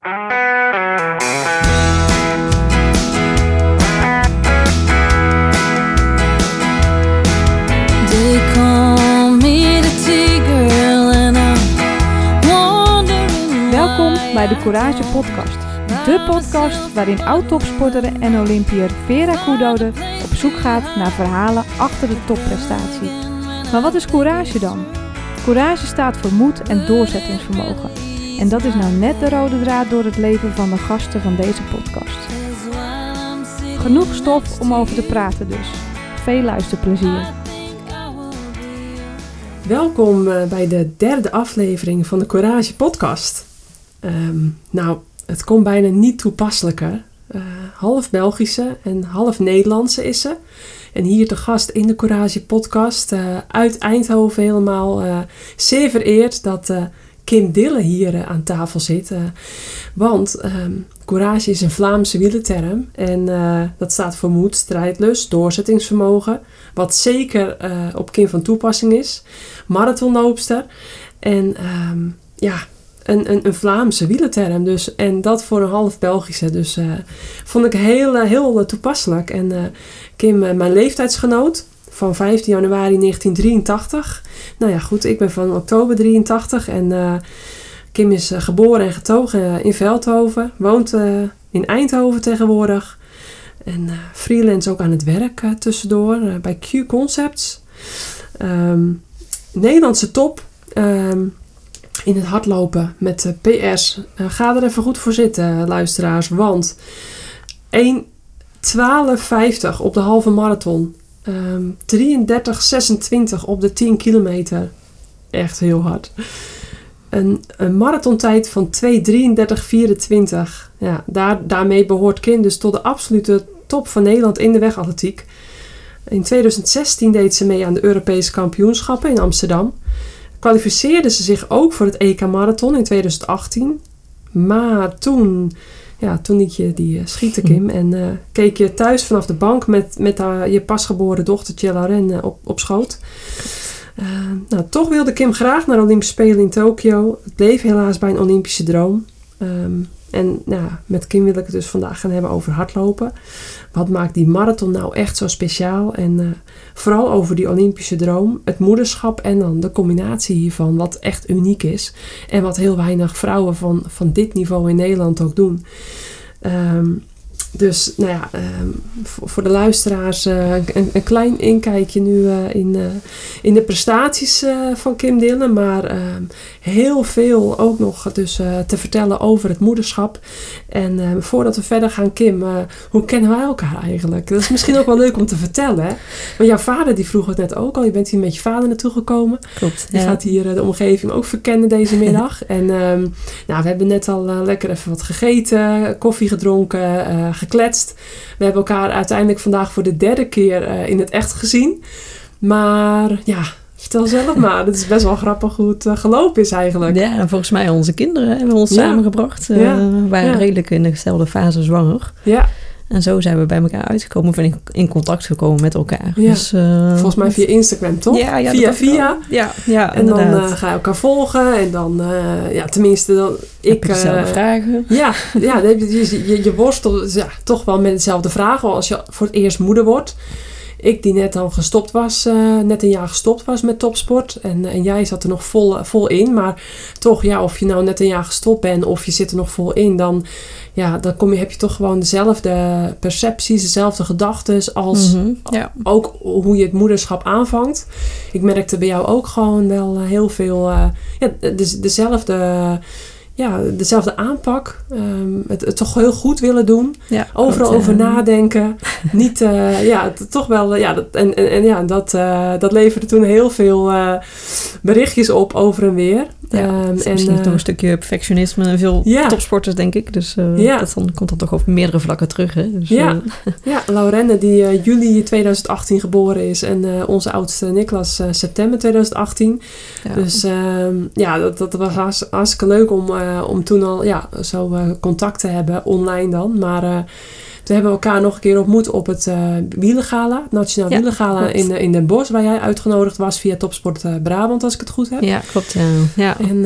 Welkom bij de Courage Podcast. De podcast waarin oud-topsporter en Olympiër Vera Koedoder op zoek gaat naar verhalen achter de topprestatie. Maar wat is courage dan? Courage staat voor moed en doorzettingsvermogen. En dat is nou net de rode draad door het leven van de gasten van deze podcast. Genoeg stof om over te praten dus. Veel luisterplezier. Welkom eh, bij de derde aflevering van de Courage Podcast. Ehm, nou, het komt bijna niet toepasselijker. Eh, half Belgische en half Nederlandse is ze. En hier de gast in de Courage Podcast eh, uit Eindhoven helemaal. eh, zeer vereerd dat Kim Dille hier eh, aan tafel zit. eh, want ehm, courage is een Vlaamse wielerterm. En eh, dat staat voor moed, strijdlust, doorzettingsvermogen. Wat zeker op Kim van toepassing is marathonloopster. En ehm, ja, een, een, een Vlaamse wielerterm. Dus, en dat voor een half Belgische. Dus eh, vond ik heel, heel toepasselijk. En Kim, mijn leeftijdsgenoot van 15 januari 1983. Nou ja, goed, ik ben van oktober 83. En eh, Kim is eh, geboren en getogen eh, in Veldhoven. Woont in Eindhoven tegenwoordig. En eh, freelance ook aan het werk tussendoor bij Q Concepts. Ehm, Nederlandse top ehm, in het hardlopen met PS. Ga er even goed voor zitten, luisteraars. Want 1.12.50 op de halve marathon. Ehm 33.26 op de 10 kilometer. Echt heel hard. Een, een marathontijd van 2.33.24. Ja, daar, daarmee behoort Kim dus tot de absolute top van Nederland in de wegatletiek. In 2016 deed ze mee aan de Europese kampioenschappen in Amsterdam. Kwalificeerde ze zich ook voor het EK Marathon in 2018. Maar toen, ja, toen liet je die eh, schieten, Kim. En eh, keek je thuis vanaf de bank met, met haar, je pasgeboren dochtertje Lauren eh, op, op schoot. Nou, toch wilde Kim graag naar de Olympische Spelen in Tokio. Het bleef helaas bij een Olympische droom. Ehm, en nou, met Kim wil ik het dus vandaag gaan hebben over hardlopen. Wat maakt die marathon nou echt zo speciaal? En eh, vooral over die Olympische droom, het moederschap en dan de combinatie hiervan, wat echt uniek is. En wat heel weinig vrouwen van, van dit niveau in Nederland ook doen. Ehm, dus nou ja, ehm, voor, voor de luisteraars eh, een, een klein inkijkje nu eh, in, eh, in de prestaties van Kim Dille. Maar ehm, heel veel ook nog dus, te vertellen over het moederschap. En eh, voordat we verder gaan, Kim, hoe kennen wij elkaar eigenlijk? Dat is misschien ook wel leuk om te vertellen. Hè? Want jouw vader die vroeg het net ook al. Je bent hier met je vader naartoe gekomen. Klopt. Die ja. gaat hier de omgeving ook verkennen deze middag. en ehm, nou, we hebben net al lekker even wat gegeten, koffie gedronken, gekletst. We hebben elkaar uiteindelijk vandaag voor de derde keer eh, in het echt gezien. Maar ja, vertel zelf maar. Het is best wel grappig hoe het eh, gelopen is eigenlijk. Ja, en volgens mij onze kinderen hebben ons Ja. samengebracht. Eh, Ja. We waren Ja. redelijk in dezelfde fase zwanger. Ja, En zo zijn we bij elkaar uitgekomen, of in, in contact gekomen met elkaar. Ja. Dus, eh, volgens mij via Instagram, toch? Ja, ja, via via. Ja, ja En dan eh, ga je elkaar volgen. En dan, eh, ja, tenminste, dan, Heb ik... je dezelfde vragen. Ja, ja heb je, je, je, je worstelt ja, toch wel met dezelfde vragen als je voor het eerst moeder wordt. Ik die net dan gestopt was, eh, net een jaar gestopt was met topsport. En, en jij zat er nog vol, vol in. Maar toch, ja, of je nou net een jaar gestopt bent of je zit er nog vol in, dan, ja, dan kom je, heb je toch gewoon dezelfde percepties, dezelfde gedachten als Mhm, Ja, ook hoe je het moederschap aanvangt. Ik merkte bij jou ook gewoon wel eh, heel veel, eh, ja, de, dezelfde, ja, dezelfde aanpak. Ehm, het, het toch heel goed willen doen. ja, Overal over ja. nadenken. Niet, eh, ja, toch wel, eh, ja, dat, en, en, en ja, dat, eh, dat leverde toen heel veel eh, berichtjes op over en weer. Ja, Ehm, en, misschien eh, toch een stukje perfectionisme en veel Ja. topsporters, denk ik. Dus eh, Ja. dat dan, komt dan toch op meerdere vlakken terug. Hè? Dus, Ja. eh, Ja, Laurenne die eh, juli 2018 geboren is en eh, onze oudste Niklas eh, september 2018. ja. Dus ehm, ja, dat, dat was hartst- hartstikke leuk om, eh, om toen al ja, zo eh, contact te hebben, online dan. Maar eh, toen hebben we elkaar nog een keer ontmoet op het Wielengala, het Nationaal Ja, klopt. in, eh, in Den Bosch, waar jij uitgenodigd was via Topsport eh, Brabant, als ik het goed heb. ja, klopt. Ja. ja. En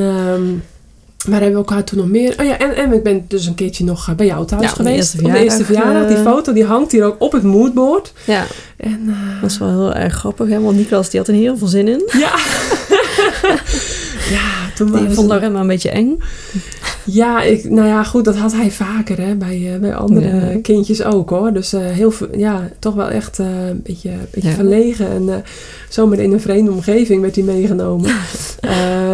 waar hebben we elkaar toen nog meer? Oh ja, en, en ik ben dus een keertje nog bij jou thuis Ja, geweest. op de eerste verjaardag. Die foto die hangt hier ook op het moodboard. Ja, En, dat is wel heel erg grappig. Hè? Want Niklas die had er heel veel zin in. ja. ja, toen Die was vond het- Lorena een beetje eng. Ja, ik, nou ja, goed, dat had hij vaker hè, bij, eh, bij andere Ja. kindjes ook hoor. Dus eh, heel ja, toch wel echt eh, een beetje, een beetje Ja. verlegen. En zomaar in een vreemde omgeving werd hij meegenomen.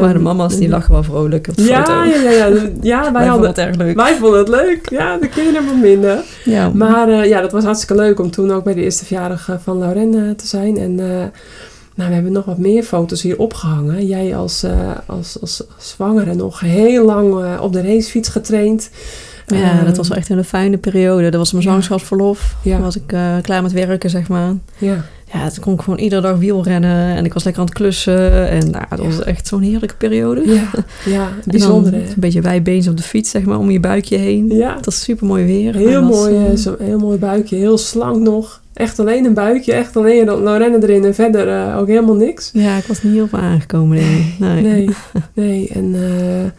Maar de mama's die lachen wel vrolijk op de Ja, foto. ja, ja, ja, wij, hadden, het erg leuk. wij vonden het leuk. Ja, de kinderen wat minder. Ja, Maar ja, dat was hartstikke leuk om toen ook bij de eerste verjaardag van Lauren te zijn. En nou, we hebben nog wat meer foto's hier opgehangen. Jij als, eh, als, als zwangere nog heel lang eh, op de racefiets getraind. ja, Ehm, dat was echt een fijne periode. Dat was mijn zwangerschapsverlof. Ja. Toen was ik eh, klaar met werken, zeg maar. Ja, Ja, toen kon ik gewoon iedere dag wielrennen. En ik was lekker aan het klussen. En nou, dat was echt zo'n heerlijke periode. ja, ja bijzonder? Een beetje wijbeens op de fiets, zeg maar, om je buikje heen. Ja, Het was super mooi weer. heel dat, mooi, eh, zo, heel mooi buikje, heel slank nog. Echt alleen een buikje, echt alleen Lauren erin en verder eh, ook helemaal niks. Ja, ik was niet heel veel aangekomen, ik. Nee. Nee, nee. En eh,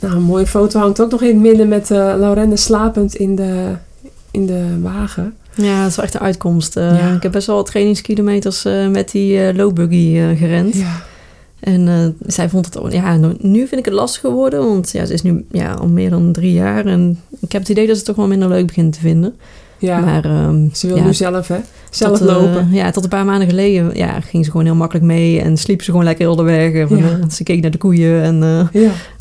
nou, een mooie foto hangt ook nog in het midden met uh, slapend in de, in de wagen. Ja, dat is wel echt een uitkomst. Eh, Ja. Ik heb best wel wat trainingskilometers eh, met die low buggy eh, gerend. Ja, En zij vond het... ook- Ja, nu- nu vind ik het lastig geworden. Want ja, ze is nu ja, al meer dan drie jaar. En ik heb het idee dat ze het toch wel minder leuk begint te vinden. ja. Maar ehm, ze wil ja, nu zelf, hè? Zelf tot, lopen. ja, tot een paar maanden geleden ja, ging ze gewoon heel makkelijk mee. En sliep ze gewoon lekker heel de weg. En, Ja. ze keek naar de koeien en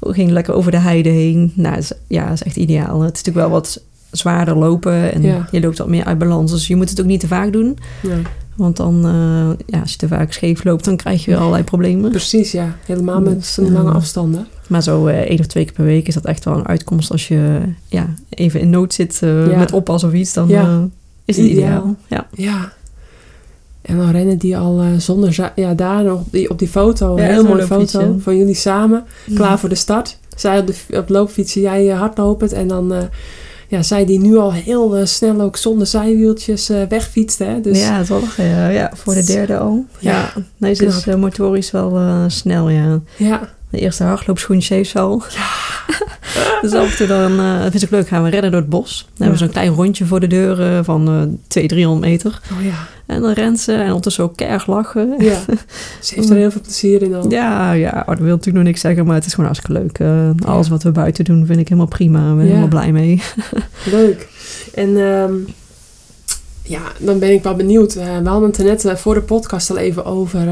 ging lekker over de heide heen. Nou, is, ja, dat is echt ideaal. Het is natuurlijk wel wat zwaarder lopen. En Ja. je loopt wat meer uit balans. Dus je moet het ook niet te vaak doen. nee. Want dan, eh, ja, als je te vaak scheef loopt, dan krijg je weer allerlei problemen. precies, ja. Helemaal met zo'n lange afstanden. Maar zo eh, één of twee keer per week is dat echt wel een uitkomst. Als je ja, even in nood zit eh, Ja. met oppas of iets, dan Ja. is het Ideaal. ideaal. Ja. Ja. En Laurenne die al zonder... Ja, daar nog op die, op die foto. Ja, een heel mooie foto van jullie samen. Klaar voor de start. Zij op de, op de loopfietsen, jij hardlopend. En dan... ja, zij die nu al heel eh, snel ook zonder zijwieltjes wegfietst. Hè? Dus, ja, toch? Ja, ja, voor de derde al. Ja, Ja, nee, ze is eh, motorisch wel snel, ja. ja. De eerste hardloopschoentjes heeft ze al. dus af en toe dan, dat vind ik leuk, gaan we rennen door het bos. Dan hebben we zo'n klein rondje voor de deur eh, van eh 200, 300 meter. Oh ja. En dan rent ze en ondertussen ook keihard lachen. Ja, ze heeft er heel veel plezier in al. Ja, ja, oh, dat wil natuurlijk nog niks zeggen, maar het is gewoon hartstikke leuk. Eh, alles wat we buiten doen vind ik helemaal prima. Ik ben Ja. helemaal blij mee. Leuk. En ehm, ja, dan ben ik wel benieuwd. We hadden het er net voor de podcast al even over.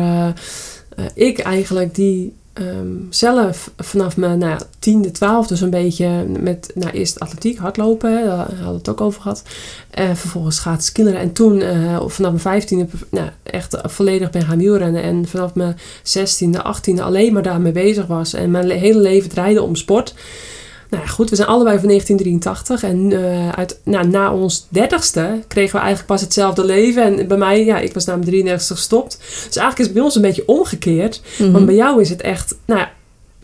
ik eigenlijk die ehm, zelf vanaf mijn nou, tiende, twaalfde zo'n beetje met nou, eerst atletiek, hardlopen, daar hadden we het ook over gehad. En vervolgens schaatsen, skileren. En toen eh, vanaf mijn vijftiende nou, echt volledig ben gaan wielrennen. En vanaf mijn zestiende, achttiende alleen maar daarmee bezig was. En mijn le- hele leven draaide om sport. Nou ja, goed, we zijn allebei van 1983 en eh, uit, nou, na ons dertigste kregen we eigenlijk pas hetzelfde leven. En bij mij, ja, ik was na mijn 33ste gestopt. Dus eigenlijk is het bij ons een beetje omgekeerd. Mhm. Want bij jou is het echt, nou ja,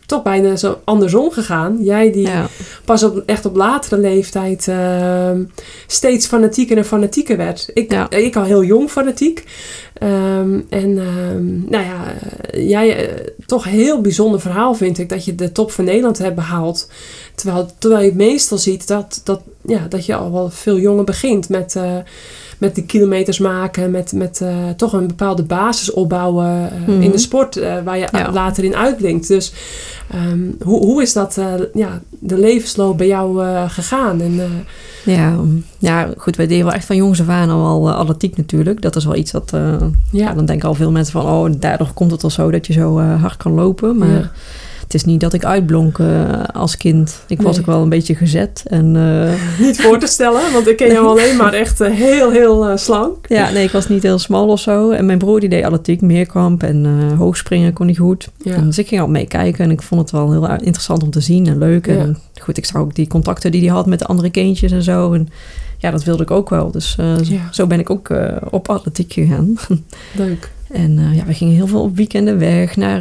toch bijna zo andersom gegaan. Jij die ja. pas op, echt op latere leeftijd ehm, steeds fanatieker en fanatieker werd. Ik, Ja. ik al heel jong fanatiek. Ehm, en ehm, nou ja, eh, jij eh, toch een heel bijzonder verhaal vind ik dat je de top van Nederland hebt behaald. Terwijl, terwijl je meestal ziet dat, dat, ja, dat je al wel veel jonger begint met, eh, met de kilometers maken, met, met eh, toch een bepaalde basis opbouwen eh, Mhm. in de sport eh, waar je Ja. later in uitblinkt. Dus ehm, hoe, hoe is dat, ja, de levensloop bij jou gegaan? En, Ja, ja, goed, wij deden wel echt van jongs af aan al atletiek natuurlijk. Dat is wel iets wat, ja. ja, dan denken al veel mensen van, oh, daardoor komt het al zo dat je zo hard kan lopen. Maar Ja. Het is niet dat ik uitblonk uh, als kind. Ik was ook wel een beetje gezet. En, uh, niet voor te stellen, want ik ken jou alleen maar echt uh, heel, heel slank. Ja, nee, ik was niet heel smal of zo. En mijn broer die deed atletiek, meerkamp en hoogspringen kon hij goed. Ja. Dus ik ging al meekijken en ik vond het wel heel interessant om te zien en leuk. En Ja. goed, ik zag ook die contacten die hij had met de andere kindjes en zo. En ja, dat wilde ik ook wel. Dus uh, Ja. zo ben ik ook uh, op atletiek gegaan. Leuk. En uh, ja, we gingen heel veel op weekenden weg naar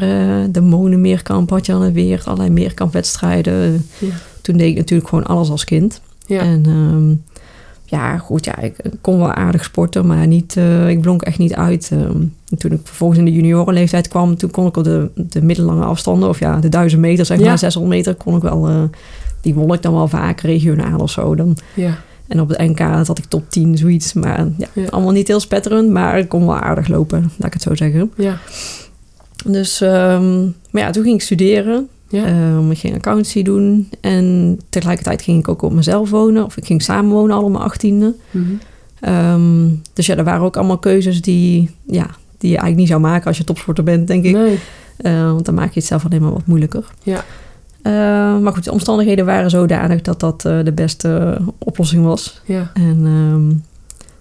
de Monenmeerkamp, had je het weer, allerlei meerkampwedstrijden. Ja. Toen deed ik natuurlijk gewoon alles als kind. Ja. En um, ja, goed, ja, ik kon wel aardig sporten, maar niet, eh, ik blonk echt niet uit. Ehm, en toen ik vervolgens in de juniorenleeftijd kwam, toen kon ik op de, de middellange afstanden, of ja, de 1000 meter, zeg Ja. maar, 600 meter, kon ik wel, eh, die won ik dan wel vaak regionaal of zo. Dan, Ja. En op het NK had ik top 10, zoiets. Maar ja, Ja. allemaal niet heel spetterend, maar ik kon wel aardig lopen, laat ik het zo zeggen. Ja. Dus, ehm, maar ja, toen ging ik studeren. Ja. Ehm, ik ging accountancy doen. En tegelijkertijd ging ik ook op mezelf wonen. Of ik ging samenwonen al op mijn achttiende. Mhm. Ehm, dus ja, er waren ook allemaal keuzes die, ja, die je eigenlijk niet zou maken als je topsporter bent, denk ik. Nee. Eh, want dan maak je het zelf alleen maar wat moeilijker. Ja. Eh, maar goed, de omstandigheden waren zodanig dat dat eh, de beste oplossing was. Ja. En, ehm,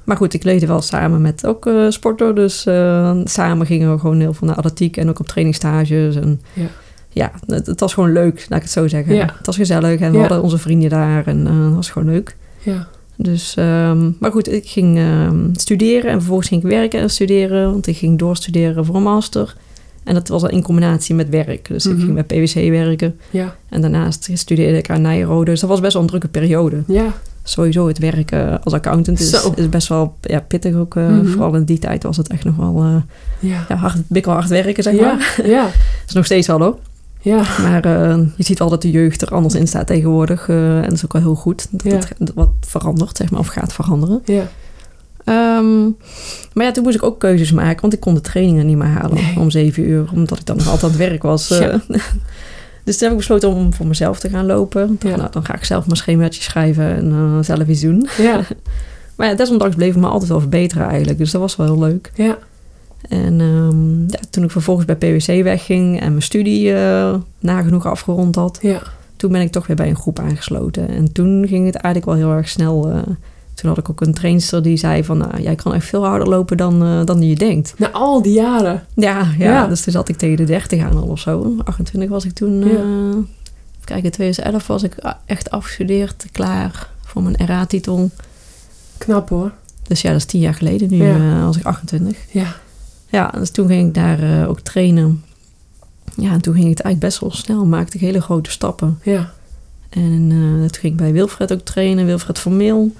maar goed, ik leefde wel samen met ook eh sporter. Dus eh, samen gingen we gewoon heel veel naar atletiek en ook op trainingstages. En Ja. ja, het, het was gewoon leuk, laat ik het zo zeggen. Ja. Het was gezellig en we hadden onze vrienden daar en eh, het was gewoon leuk. Ja. Dus, ehm, maar goed, ik ging ehm, studeren en vervolgens ging ik werken en studeren. Want ik ging doorstuderen voor een master. En dat was dan in combinatie met werk. Dus Mhm. ik ging bij PwC werken. Ja. En daarnaast studeerde ik aan Nijrode. Dus dat was best wel een drukke periode. Ja. Sowieso het werken als accountant is, Zo. is best wel ja, pittig ook. eh, Mhm. Vooral in die tijd was het echt nog wel uh, Ja. ja, hard, werken, zeg maar. Ja. Dat is nog steeds wel hoor. Ja. Maar uh, je ziet wel dat de jeugd er anders in staat tegenwoordig. En dat is ook wel heel goed dat Ja. het wat verandert, zeg maar, of gaat veranderen. Ja. Um, maar ja, toen moest ik ook keuzes maken, want ik kon de trainingen niet meer halen Nee. om zeven uur, omdat ik dan nog altijd werk was. Ja. Uh, dus toen heb ik besloten om voor mezelf te gaan lopen. Ik dacht, Ja. nou, dan ga ik zelf mijn schemaatje schrijven en uh, zelf iets doen. Ja. Maar ja, desondanks bleef het me altijd wel verbeteren eigenlijk, dus dat was wel heel leuk. Ja. En um, ja, toen ik vervolgens bij PwC wegging en mijn studie uh, nagenoeg afgerond had, Ja. toen ben ik toch weer bij een groep aangesloten. En toen ging het eigenlijk wel heel erg snel. Uh, toen had ik ook een trainster die zei van... Nou, jij kan echt veel harder lopen dan, uh, dan je denkt. Na al die jaren. Ja, ja, Ja. dus toen zat ik tegen de 30 aan al of zo. 28 was ik toen. Ja. Uh, even kijken, in 2011 was ik echt afgestudeerd, klaar voor mijn RA-titel. Knap hoor. Dus ja, dat is tien jaar geleden. Nu Ja. uh, was ik 28. Ja. Ja, dus toen ging ik daar ook trainen. Ja, en toen ging het eigenlijk best wel snel. Maakte ik hele grote stappen. Ja. En uh, toen ging ik bij Wilfred ook trainen, Wilfred Vermeel.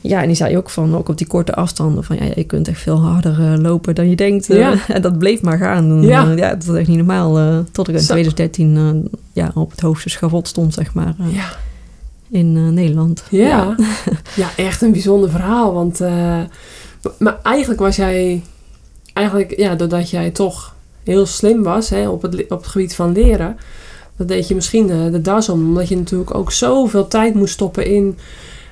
Ja, en die zei ook van, ook op die korte afstanden, van ja, je kunt echt veel harder uh, lopen dan je denkt. Uh, Ja. en dat bleef maar gaan. Ja. uh, ja, dat was echt niet normaal. tot ik in Zo. 2013 uh, ja, op het hoogste schavot stond, zeg maar, Ja. in Nederland. Ja. ja, echt een bijzonder verhaal. Want, maar eigenlijk was jij, eigenlijk, ja, doordat jij toch heel slim was hè, op, het, op het gebied van leren, dat deed je misschien de das om. Omdat je natuurlijk ook zoveel tijd moest stoppen in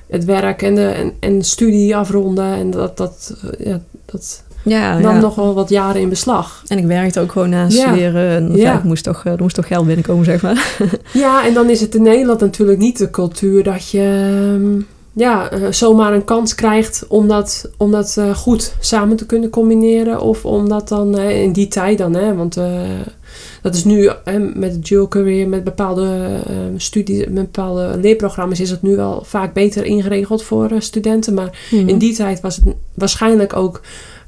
het werk en de en, en studie afronden. En dat, dat, uh, ja, dat Ja, nam ja. nog wel wat jaren in beslag. En ik werkte ook gewoon naast Ja. studeren. En Ja. ik moest toch, uh, er moest toch geld binnenkomen, zeg maar. Ja, en dan is het in Nederland natuurlijk niet de cultuur dat je ehm, ja, eh, zomaar een kans krijgt om dat, om dat eh, goed samen te kunnen combineren. Of om dat dan eh, in die tijd dan, hè, want eh, dat is nu hè, met het dual career, met bepaalde eh, studies, met bepaalde leerprogramma's is het nu wel vaak beter ingeregeld voor eh, studenten. Maar Mhm. in die tijd was het waarschijnlijk ook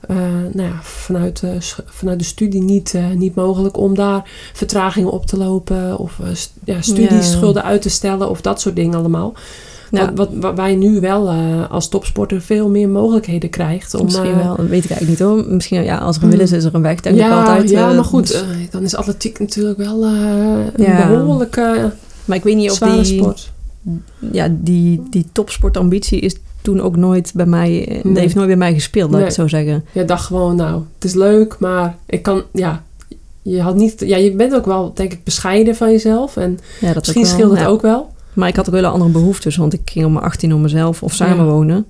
eh, nou ja, vanuit, de, sch- vanuit de studie niet, eh, niet mogelijk om daar vertragingen op te lopen of eh, st- ja, studieschulden uit te stellen of dat soort dingen allemaal. Ja, Wat, wij nu wel eh, als topsporter veel meer mogelijkheden krijgt. Om, misschien eh, wel, dat weet ik eigenlijk niet hoor. Misschien, ja, als er een Hmm. wil is, is er een weg, denk ik ja, altijd. ja, eh, maar goed, dus- dan is atletiek natuurlijk wel een Ja. behoorlijke maar ik weet niet of die, sport. ja, die, die topsportambitie is toen ook nooit bij mij, Nee. dat heeft nooit bij mij gespeeld, laat ik het zo zeggen. Je dacht gewoon, nou, het is leuk, maar ik kan, ja, je had niet, ja, je bent ook wel, denk ik, bescheiden van jezelf. En Ja, dat misschien scheelt het ja. ook wel. Maar ik had ook hele andere behoeftes, want ik ging op mijn 18 om mezelf of samenwonen.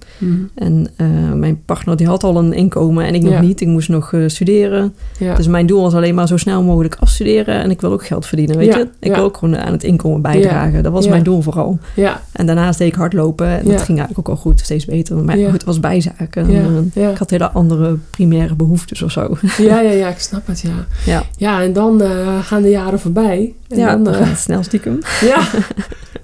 En eh, mijn partner die had al een inkomen en ik nog Ja. niet. Ik moest nog eh, studeren. Ja. Dus mijn doel was alleen maar zo snel mogelijk afstuderen. En ik wil ook geld verdienen, weet Ja, je. Ik ja. wil ook gewoon aan het inkomen bijdragen. Dat was Ja. mijn doel vooral. ja, En daarnaast deed ik hardlopen. En Ja. dat ging eigenlijk ook al goed, steeds beter. Maar Ja. goed, het was bijzaken. Ja, En, eh, ja. Ik had hele andere primaire behoeftes of zo. ja, ja, ja, ik snap het, ja. Ja. Ja, en dan gaan de jaren voorbij. En ja, dan, dan gaat het snel stiekem. ja,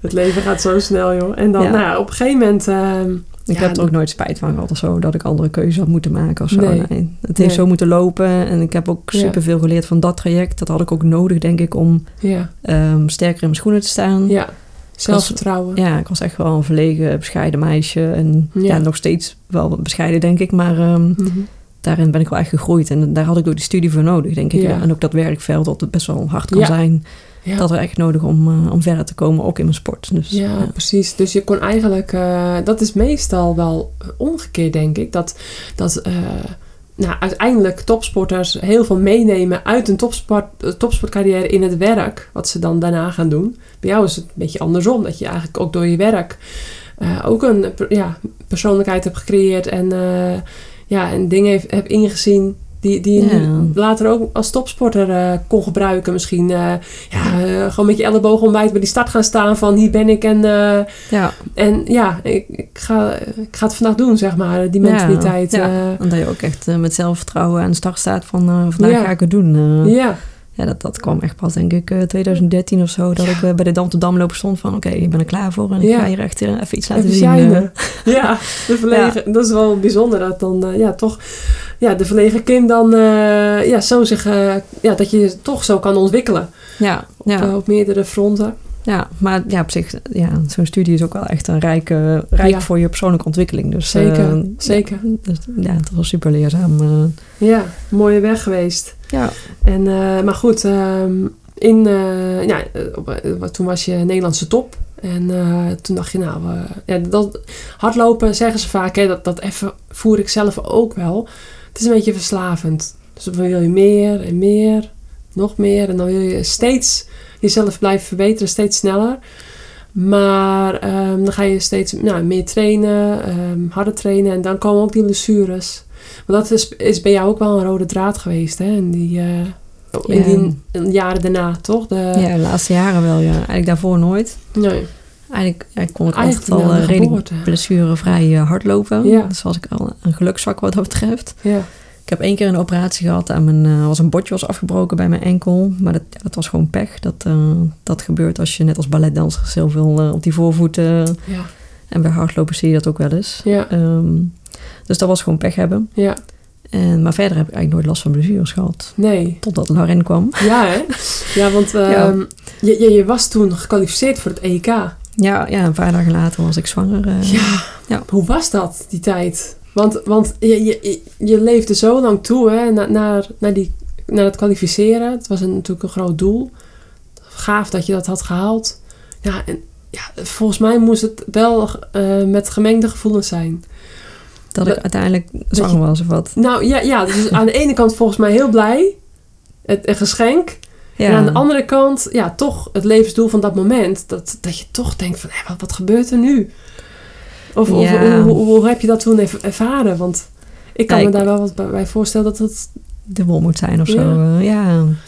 het leven gaat zo snel, joh. En dan, Ja. nou ja, op een gegeven moment... ehm, Ik ja, heb er ook nooit spijt van gehad of zo, dat ik andere keuzes had moeten maken of zo. Nee. Nee. Het heeft Nee. zo moeten lopen en ik heb ook superveel geleerd van dat traject. Dat had ik ook nodig, denk ik, om Ja, ehm, sterker in mijn schoenen te staan. ja, Zelfvertrouwen. Ja, ik was echt wel een verlegen, bescheiden meisje. En ja, Ja. nog steeds wel bescheiden, denk ik. Maar ehm, Mhm. daarin ben ik wel echt gegroeid. En daar had ik ook die studie voor nodig, denk ik. Ja. En ook dat werkveld, dat het best wel hard kan Ja. zijn. Ja. Dat er echt nodig om, eh, om verder te komen, ook in mijn sport. Dus, Ja, ja. precies. Dus je kon eigenlijk, eh, dat is meestal wel omgekeerd, denk ik. Dat, dat eh, nou, uiteindelijk topsporters heel veel meenemen uit een topsport, topsportcarrière in het werk, wat ze dan daarna gaan doen. Bij jou is het een beetje andersom, dat je eigenlijk ook door je werk ook een ja, persoonlijkheid hebt gecreëerd en, ja, en dingen heeft, hebt ingezien. Die, die je Ja. later ook als topsporter eh, kon gebruiken. Misschien eh, ja, eh, gewoon met je elleboog ontbijt bij die start gaan staan van hier ben ik en, ja. en ja, ik, ik, ga, ik ga het vandaag doen, zeg maar. Die mentaliteit. Ja, En dat je ook echt met zelfvertrouwen aan de start staat van vandaag ga ik het doen. ja, Ja, dat, dat kwam echt pas, denk ik, eh, 2013 of zo. Dat Ja. ik eh, bij de Dam te Dam lopen stond van... oké, ik ben er klaar voor en ik Ja. ga hier echt eh, even iets laten even zien. shinen. eh. ja, de verlegen, dat is wel bijzonder dat dan eh, ja, toch ja, de verlegen Kim dan eh, ja, zo zich, eh, ja, dat je je toch zo kan ontwikkelen ja, op, ja, eh, op meerdere fronten. ja, maar ja, op zich, ja, zo'n studie is ook wel echt een rijk, eh, rijk Ja. voor je persoonlijke ontwikkeling. Dus, Zeker, eh, zeker. Dus, ja, het was super leerzaam. eh. Ja, mooie weg geweest. Ja, En, eh, maar goed, ehm, in, eh, ja, eh, op, toen was je Nederlandse top. En toen dacht je, nou, ja, dat hardlopen zeggen ze vaak, hè, dat, dat even voer ik zelf ook wel. Het is een beetje verslavend. Dus dan wil je meer en meer, nog meer. En dan wil je steeds jezelf blijven verbeteren, steeds sneller. Maar ehm, dan ga je steeds nou, meer trainen, ehm, harder trainen. En dan komen ook die blessures. Maar dat is, is bij jou ook wel een rode draad geweest, hè? In die, eh, in die jaren daarna, toch? De, ja, de laatste jaren wel, ja. Eigenlijk daarvoor nooit. Nee. Eigenlijk ja, kon ik Eigenlijk altijd al de eh, redelijk blessurevrij eh, hardlopen. Ja. Dus was ik al een gelukzak wat dat betreft. Ja. Ik heb één keer een operatie gehad. Aan mijn, eh, was een botje was afgebroken bij mijn enkel. Maar dat, ja, dat was gewoon pech. Dat, eh, dat gebeurt als je net als balletdanser heel veel eh, op die voorvoeten... Ja. en bij hardlopen zie je dat ook wel eens. Ja. Ehm, dus dat was gewoon pech hebben. Ja. En, maar verder heb ik eigenlijk nooit last van blessures gehad. Nee. Totdat Lauren kwam. Ja, hè? Ja, want ehm, Ja. Je, je, je was toen gekwalificeerd voor het EK. Ja, ja, een paar dagen later was ik zwanger. eh. Ja. Ja. Hoe was dat, die tijd? Want, want je, je, je leefde zo lang toe hè, na- naar, naar, die, naar het kwalificeren. Het was een, natuurlijk een groot doel. Gaaf dat je dat had gehaald. Ja, en ja, volgens mij moest het wel eh, met gemengde gevoelens zijn. Dat ik uiteindelijk zwanger was of wat. Nou ja, ja dus aan de ene kant volgens mij heel blij. Het, een geschenk. Ja. En aan de andere kant, ja, toch het levensdoel van dat moment. Dat, dat je toch denkt van, hé, wat, wat gebeurt er nu? Of, of Ja. hoe, hoe, hoe heb je dat toen even ervaren? Want ik kan Ja, me ik- daar wel wat bij- voorstellen dat het... dubbel moet zijn of zo. eh, ja.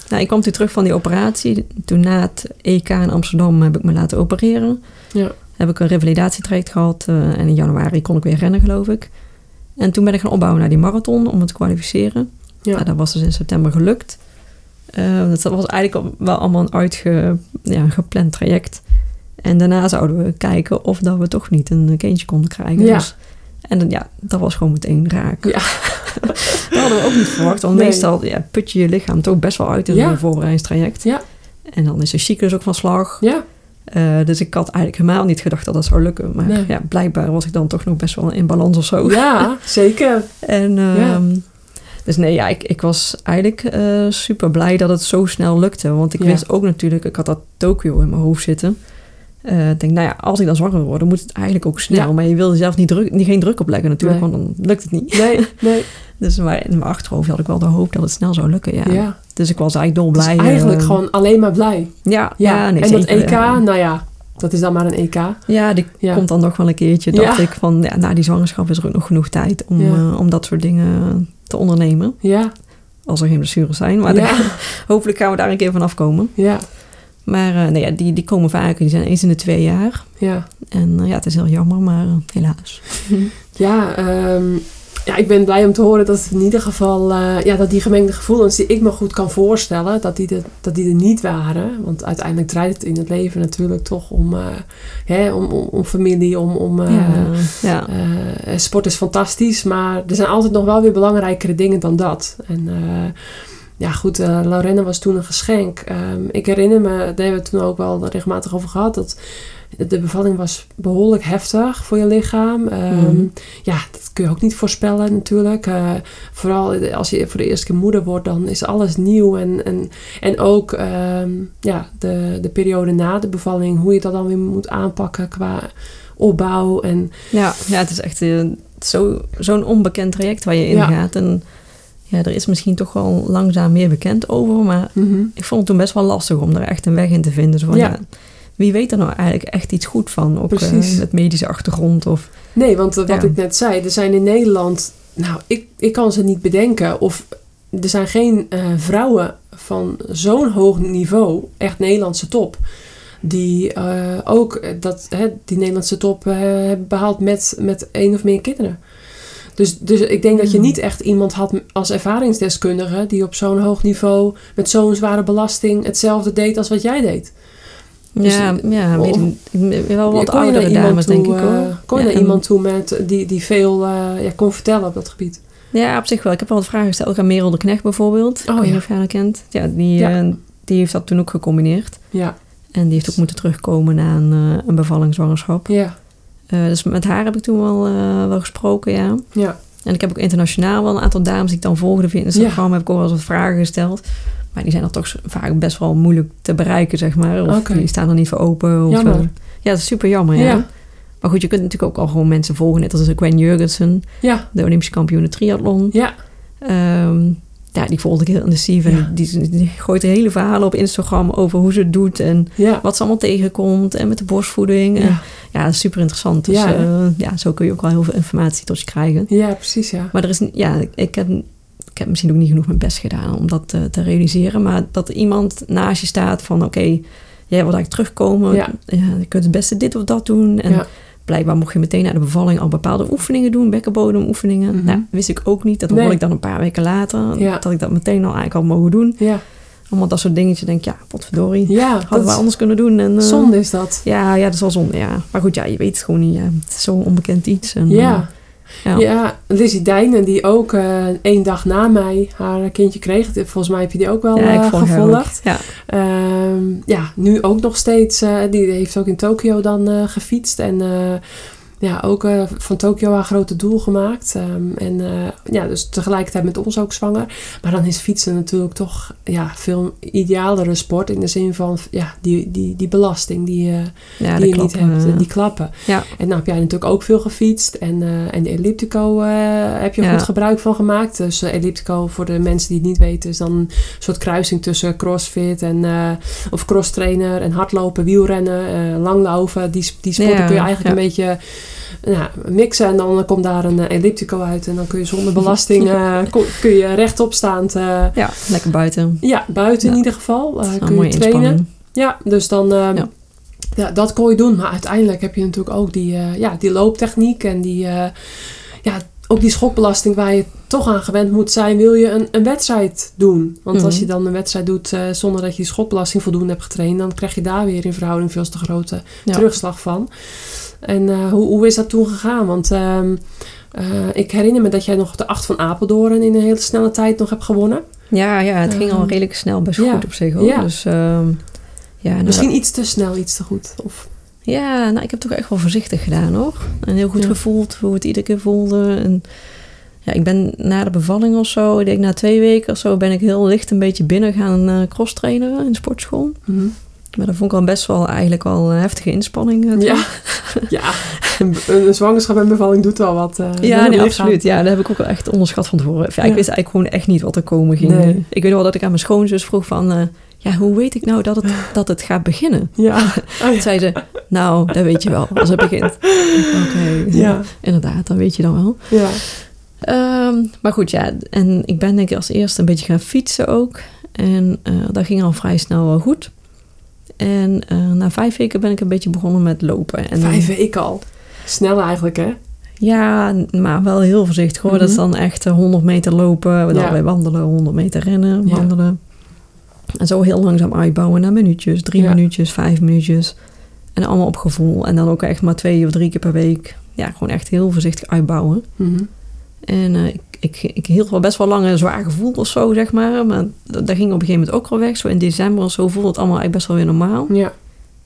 Nou, ik kwam toen terug van die operatie. Toen na het EK in Amsterdam heb ik me laten opereren. Ja. Heb ik een revalidatietraject gehad. eh, en in januari kon ik weer rennen, geloof ik. En toen ben ik gaan opbouwen naar die marathon om het te kwalificeren. Ja. Nou, dat was dus in september gelukt. Eh, dat was eigenlijk wel allemaal een uitge, ja, gepland traject. En daarna zouden we kijken of dat we toch niet een kindje konden krijgen. Ja. Dus, en dan- ja, dat was gewoon meteen raak. Ja. dat hadden we ook niet verwacht. Want Nee. meestal ja, put je je lichaam toch best wel uit in een voorbereidingstraject. Ja. En dan is de cyclus ook van slag. Ja, Eh, dus ik had eigenlijk helemaal niet gedacht dat dat zou lukken. Maar Nee. ja, blijkbaar was ik dan toch nog best wel in balans of zo. ja zeker. En, Ja. ehm, Dus nee, ja, ik, ik was eigenlijk eh, super blij dat het zo snel lukte. Want ik Ja. wist ook natuurlijk, ik had dat Tokio in mijn hoofd zitten. Eh, ik denk, nou ja, als ik dan zwanger word, dan moet het eigenlijk ook snel. Ja. Maar je wil jezelf niet, druk, niet geen druk opleggen natuurlijk, Nee. want dan lukt het niet. Nee, nee. Dus maar in mijn achterhoofd had ik wel de hoop dat het snel zou lukken, ja. Ja. Dus ik was eigenlijk Dus dolblij. eigenlijk eh, gewoon alleen maar blij. Ja, Ja, ja, nee, en dat EK, ja. nou ja, dat is dan maar een EK. Ja, die Ja. komt dan nog wel een keertje. Dacht Ja. ik van, ja, na die zwangerschap is er ook nog genoeg tijd om, eh, om dat soort dingen te ondernemen. Ja, Als er geen blessures zijn. Maar dan- hopelijk gaan we daar een keer van afkomen. ja, Maar eh, nee, ja, die, die komen vaker. Die zijn eens in de twee jaar. ja. En ja, het is heel jammer, maar helaas. Ja, ehm, ja, ik ben blij om te horen dat het in ieder geval, eh, ja, dat die gemengde gevoelens die ik me goed kan voorstellen, dat die, er, dat die er niet waren. Want uiteindelijk draait het in het leven natuurlijk toch om, eh, hè, om, om, om familie, om, om eh, ja, ja. sport is fantastisch, maar er zijn altijd nog wel weer belangrijkere dingen dan dat. En ja, goed, eh Lorena was toen een geschenk. Ehm, ik herinner me, daar hebben we het toen ook wel regelmatig over gehad, dat de bevalling was behoorlijk heftig voor je lichaam. Ehm, Mhm. Ja, dat kun je ook niet voorspellen natuurlijk. Eh, vooral als je voor de eerste keer moeder wordt, dan is alles nieuw. En, en, en ook ehm, ja, de, de periode na de bevalling, hoe je dat dan weer moet aanpakken qua opbouw. En Ja, ja het is echt eh, zo, zo'n onbekend traject waar je in Ja. gaat. En ja, er is misschien toch wel langzaam meer bekend over. Maar ik vond het toen best wel lastig om er echt een weg in te vinden. Van, Ja. ja. Wie weet er nou eigenlijk echt iets goed van? Ook eh, Precies. met medische achtergrond. Of, Nee, want wat Ja. ik net zei, er zijn in Nederland, nou, ik, ik kan ze niet bedenken. Of er zijn geen eh, vrouwen van zo'n hoog niveau, echt Nederlandse top, die eh, ook dat, hè, die Nederlandse top hebben behaald met, met één of meer kinderen. Dus, dus ik denk dat je Hmm. niet echt iemand had als ervaringsdeskundige die op zo'n hoog niveau met zo'n zware belasting hetzelfde deed als wat jij deed. Dus, ja, ja of- wel wat Ja, oudere dames, denk ik eh, hoor. kon je Ja, naar iemand toe met, die, die veel eh, ja, kon vertellen op dat gebied? Ja, op zich wel. Ik heb wel wat vragen gesteld. Ook aan Merel de Knecht bijvoorbeeld. Oh, ik weet ja. niet of kent. Ja, die, Ja. eh, die heeft dat toen ook gecombineerd. Ja, En die heeft ook moeten terugkomen na een, eh, een bevalling zwangerschap. ja, Eh, dus met haar heb ik toen wel, eh, wel gesproken, ja. ja. En ik heb ook internationaal wel een aantal dames die ik dan volgde via Instagram. Heb ik ook wel eens wat vragen gesteld. Maar die zijn dan toch vaak best wel moeilijk te bereiken, zeg maar. Of Oké. die staan er niet voor open. Of, Jammer. eh, ja, dat is super jammer, ja. Ja. Maar goed, je kunt natuurlijk ook al gewoon mensen volgen. Net als Gwen Jurgensen, Ja, de Olympische kampioen triathlon. ja, Ehm, ja, die volgde ik heel intensief. En Ja. die, die, gooit hele verhalen op Instagram over hoe ze het doet. En ja. wat ze allemaal tegenkomt. En met de borstvoeding. En, Ja, ja, dat is super interessant. Dus Ja, ja, hè? ja, zo kun je ook wel heel veel informatie tot je krijgen. ja, precies, ja. Maar er is, ja, ik heb, ik heb misschien ook niet genoeg mijn best gedaan om dat te, te realiseren. Maar dat er iemand naast je staat van, oké, jij wil eigenlijk terugkomen. Ja. je kunt het beste dit of dat doen. En Ja. blijkbaar mocht je meteen na de bevalling al bepaalde oefeningen doen, bekkenbodemoefeningen. Mhm. Nou, wist ik ook niet. Dat Nee. hoorde ik dan een paar weken later. Ja. Dat ik dat meteen al eigenlijk al mogen doen. Ja, Allemaal dat soort dingetjes. denk ja, potverdorie. ja Hadden we anders kunnen doen. En, eh, zonde is dat. Ja, ja, dat is wel zonde, ja. Maar goed, ja, je weet het gewoon niet. Het is zo'n onbekend iets. En, Ja. eh, ja. Ja, Lizzie Dijnen, die ook eh één dag na mij haar kindje kreeg. Volgens mij heb je die ook wel Ja, ik eh, gevolgd. Ja. Ehm, ja, nu ook nog steeds. eh, die heeft ook in Tokio dan gefietst. En ja, ook eh, van Tokio haar grote doel gemaakt. Ehm, en eh, ja, dus tegelijkertijd met ons ook zwanger. Maar dan is fietsen natuurlijk toch ja, veel idealere sport. In de zin van ja, die, die, die belasting die, eh, Ja, die je niet hebt. eh, Die klappen. Ja. En nou heb jij natuurlijk ook veel gefietst. En, en de elliptico heb je Ja. goed gebruik van gemaakt. Dus elliptico, voor de mensen die het niet weten, is dan een soort kruising tussen crossfit en of crosstrainer en hardlopen, wielrennen, langlopen. Die, die sporten kun je eigenlijk een beetje ja, mixen. En dan komt daar een eh, elliptico uit. En dan kun je zonder belasting eh, kun je rechtopstaand. eh Ja, lekker buiten. ja, buiten in ieder geval. kun je trainen. inspanning. Ja, dus dan... ehm, Ja. ja. dat kon je doen. Maar uiteindelijk heb je natuurlijk ook die, ja, die looptechniek en die, ja, ook die schokbelasting waar je toch aan gewend moet zijn, wil je een, een wedstrijd doen. Want als Mhm. je dan een wedstrijd doet zonder dat je die schokbelasting voldoende hebt getraind, dan krijg je daar weer in verhouding veel te grote Ja. terugslag van. En eh, hoe, hoe is dat toen gegaan? Want ehm, eh, ik herinner me dat jij nog de acht van Apeldoorn in een hele snelle tijd nog hebt gewonnen. Ja, ja, het ging al Ehm, redelijk snel, best ja. goed op zich hoor. Ja. Dus ehm, ja, nou, Misschien iets te snel, iets te goed. Of, ja, nou, ik heb toch echt wel voorzichtig gedaan hoor. En heel goed Ja. gevoeld hoe het iedere keer voelde. En ja, ik ben na de bevalling of zo, ik denk na twee weken of zo, ben ik heel licht een beetje binnen gaan eh cross trainen in de sportschool. Mhm. Maar dat vond ik al best wel eigenlijk al een heftige inspanning. eh, Ja, ja. Een, zwangerschap en bevalling doet wel wat. eh, Ja, nee, absoluut. Ja, dat heb ik ook wel echt onderschat van tevoren. Ja, Ja. Ik wist eigenlijk gewoon echt niet wat er komen ging. Nee. Ik weet wel dat ik aan mijn schoonzus vroeg van... eh, ja, hoe weet ik nou dat het, dat het gaat beginnen? Ja. Oh, Toen ja. zei ze, nou, dat weet je wel als het begint. Oké, Ja. inderdaad, dat weet je dan wel. Ja. Ehm, maar goed, ja, en ik ben denk ik als eerste een beetje gaan fietsen ook. En eh, dat ging al vrij snel wel goed. En eh, na vijf weken ben ik een beetje begonnen met lopen. En Vijf weken al. Snel eigenlijk, hè? Ja, maar wel heel voorzichtig hoor. Dat is Mhm. dan echt eh, 100 meter lopen, dan Ja. wandelen, 100 meter rennen, Ja. wandelen. En zo heel langzaam uitbouwen naar minuutjes, drie Ja. minuutjes, vijf minuutjes. En allemaal op gevoel. En dan ook echt maar twee of drie keer per week. Ja, gewoon echt heel voorzichtig uitbouwen. Mhm. En eh, ik, ik, ik hield wel best wel lang een zwaar gevoel of zo, zeg maar. Maar dat, dat ging op een gegeven moment ook wel weg. Zo in december of zo voelde het allemaal eigenlijk best wel weer normaal. Ja.